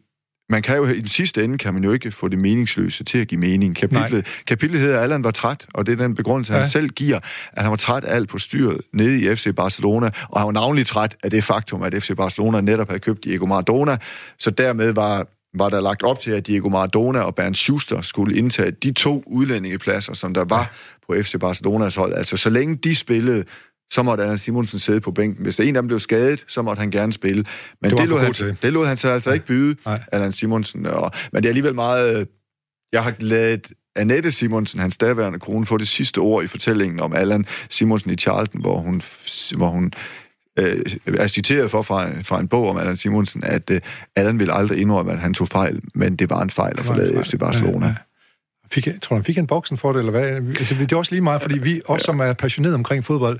man kan jo, i den sidste ende kan man jo ikke få det meningsløse til at give mening. Kapitlet, kapitlet hedder, at Allan var træt, og det er den begrundelse, ja. han selv giver, at han var træt af alt på styret nede i FC Barcelona, og han var navnlig træt af det faktum, at FC Barcelona netop havde købt Diego Maradona, så dermed var var der lagt op til, at Diego Maradona og Bernd Schuster skulle indtage de to udlændingepladser, som der var på FC Barcelonas hold. Altså, så længe de spillede, så måtte Allan Simonsen sidde på bænken. Hvis der en af dem blev skadet, så måtte han gerne spille. Men det, det, lod, han, det lod han så altså ikke byde, Nej. Allan Simonsen. Og, men det er alligevel meget... Jeg har lavet Annette Simonsen, hans daværende kone, få det sidste ord i fortællingen om Allan Simonsen i Charlton, hvor hun, hvor hun øh, er citeret for fra, fra en bog om Allan Simonsen, at øh, Allan ville aldrig indrømme, at han tog fejl, men det var en fejl at forlade FC Barcelona. Ja, ja. Fik, tror du, han fik en boksen for det, eller hvad? Altså, det er også lige meget, fordi vi, også som er passionerede omkring fodbold,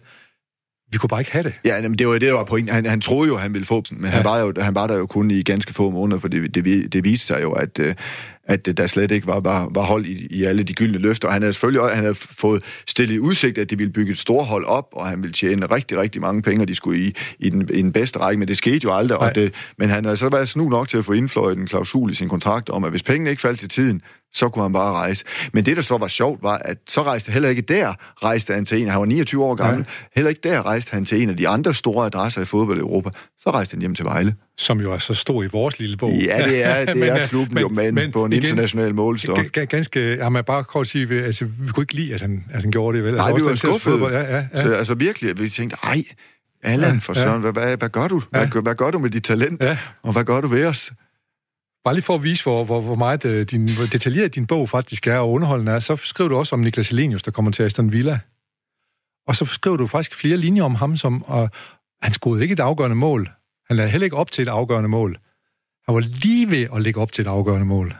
vi kunne bare ikke have det. Ja, men det var det, der var pointen. Han, han troede jo, han ville få den, men ja. han, var jo, han var der jo kun i ganske få måneder, for det, det, det viste sig jo, at, øh, at der slet ikke var, var, var hold i, i alle de gyldne løfter. Og han havde selvfølgelig også, han havde fået stillet i udsigt, at de ville bygge et stort hold op, og han ville tjene rigtig, rigtig mange penge, og de skulle i, i, den, i den bedste række, men det skete jo aldrig. Og det, men han havde så været snu nok til at få indfløjet en klausul i sin kontrakt om, at hvis pengene ikke faldt til tiden, så kunne han bare rejse. Men det, der så var sjovt, var, at så rejste heller ikke der, rejste han til en, han var 29 år gammel, ja. heller ikke der rejste han til en af de andre store adresser i fodbold i Europa. Så rejste han hjem til Vejle. Som jo er så stor i vores lille bog. Ja, det er, det men, er klubben men, jo, men, men på en igen, international målstok. Ganske, har man bare kort sige, altså, vi kunne ikke lide, at han, at han gjorde det, vel? Nej, altså, vi var skuffede. Ja, ja, ja. Så, altså virkelig, vi tænkte, ej, Allan for søren, ja. hvad, hvad, hvad gør du? Hvad, ja. hvad gør du med dit talent? Ja. Og hvad gør du ved os? Bare lige for at vise, hvor, hvor, hvor meget øh, din, hvor detaljeret din bog faktisk er, og underholdende er, så skrev du også om Niklas Helenius, der kommer til Aston Villa. Og så skriver du faktisk flere linjer om ham, som og han scorede ikke et afgørende mål. Han lagde heller ikke op til et afgørende mål. Han var lige ved at lægge op til et afgørende mål.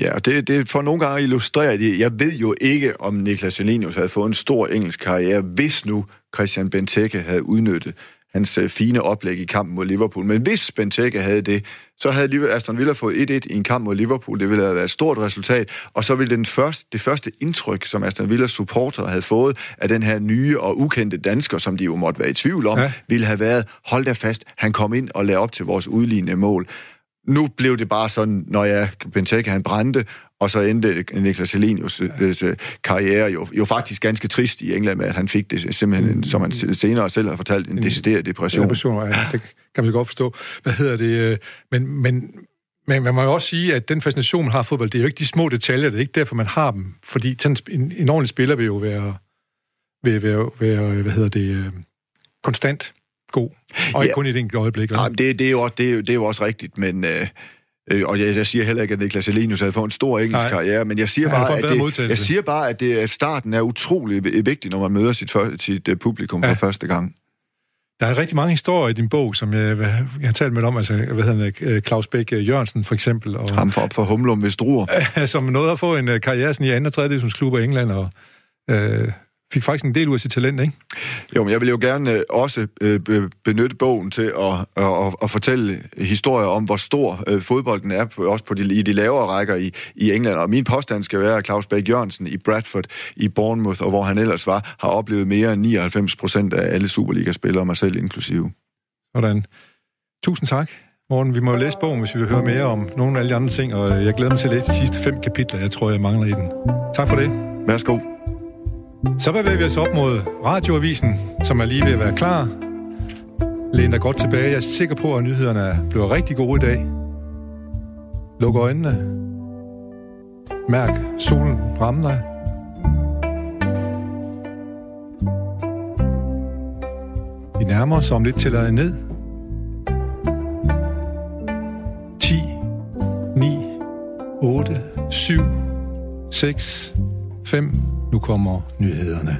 Ja, og det, det for nogle gange illustrerer det. Jeg ved jo ikke, om Niklas Helenius havde fået en stor engelsk karriere, hvis nu Christian Benteke havde udnyttet hans øh, fine oplæg i kampen mod Liverpool. Men hvis Benteke havde det, så havde Aston Villa fået 1-1 i en kamp mod Liverpool. Det ville have været et stort resultat. Og så ville den første, det første indtryk, som Aston Villas supporter havde fået af den her nye og ukendte dansker, som de jo måtte være i tvivl om, ja. ville have været, hold da fast, han kom ind og lavede op til vores udlignende mål. Nu blev det bare sådan, når jeg, Benteke han brændte, og så endte Niklas Helenius ja. karriere jo, jo faktisk ganske trist i England med, at han fik det simpelthen, mm. som han senere selv har fortalt, en, en decideret depression. Depression, ja, det kan man så godt forstå. Hvad hedder det? Øh, men, men, men man må jo også sige, at den fascination, man har af fodbold, det er jo ikke de små detaljer, det er ikke derfor, man har dem. Fordi en, en ordentlig spiller vil jo være, vil være, være hvad hedder det, øh, konstant god, og ikke ja. kun i et enkelt øjeblik. Nej, det, det, er jo også, det, er, det er jo også rigtigt, men... Øh, Øh, og jeg, jeg siger heller ikke, at Niklas Elenius havde fået en stor engelsk Nej. karriere, men jeg siger Ja, bare, at det, modtagelse. jeg siger bare, at, det, at starten er utrolig vi- vigtig, når man møder sit, før, sit uh, publikum Ja. for første gang. Der er rigtig mange historier i din bog, som jeg, jeg har talt med om, altså, hvad hedder han, øh, Claus Bæk øh, Jørgensen for eksempel, og, Ham for op for Humlum ved Struer. som nåede at få en øh, karriere sådan i anden og tredje divisionsklub i England, og øh, fik faktisk en del ud af sit talent, ikke? Jo, men jeg vil jo gerne øh, også øh, be- benytte bogen til at, at, at, fortælle historier om, hvor stor øh, fodbolden er, også på de, i de lavere rækker i, i England. Og min påstand skal være, at Claus Bæk Jørgensen i Bradford, i Bournemouth, og hvor han ellers var, har oplevet mere end 99 procent af alle Superliga-spillere, mig selv inklusive. Sådan. Tusind tak, Morten. Vi må jo læse bogen, hvis vi vil høre mere om nogle af alle de andre ting, og jeg glæder mig til at læse de sidste fem kapitler, jeg tror, jeg mangler i den. Tak for det. Værsgo. Så bevæger vi os op mod radioavisen, som er lige ved at være klar. Læn dig godt tilbage. Jeg er sikker på, at nyhederne bliver rigtig gode i dag. Luk øjnene. Mærk solen ramme dig. Vi nærmer os om lidt til at ned. 10, 9, 8, 7, 6, 5. Nu kommer nyhederne.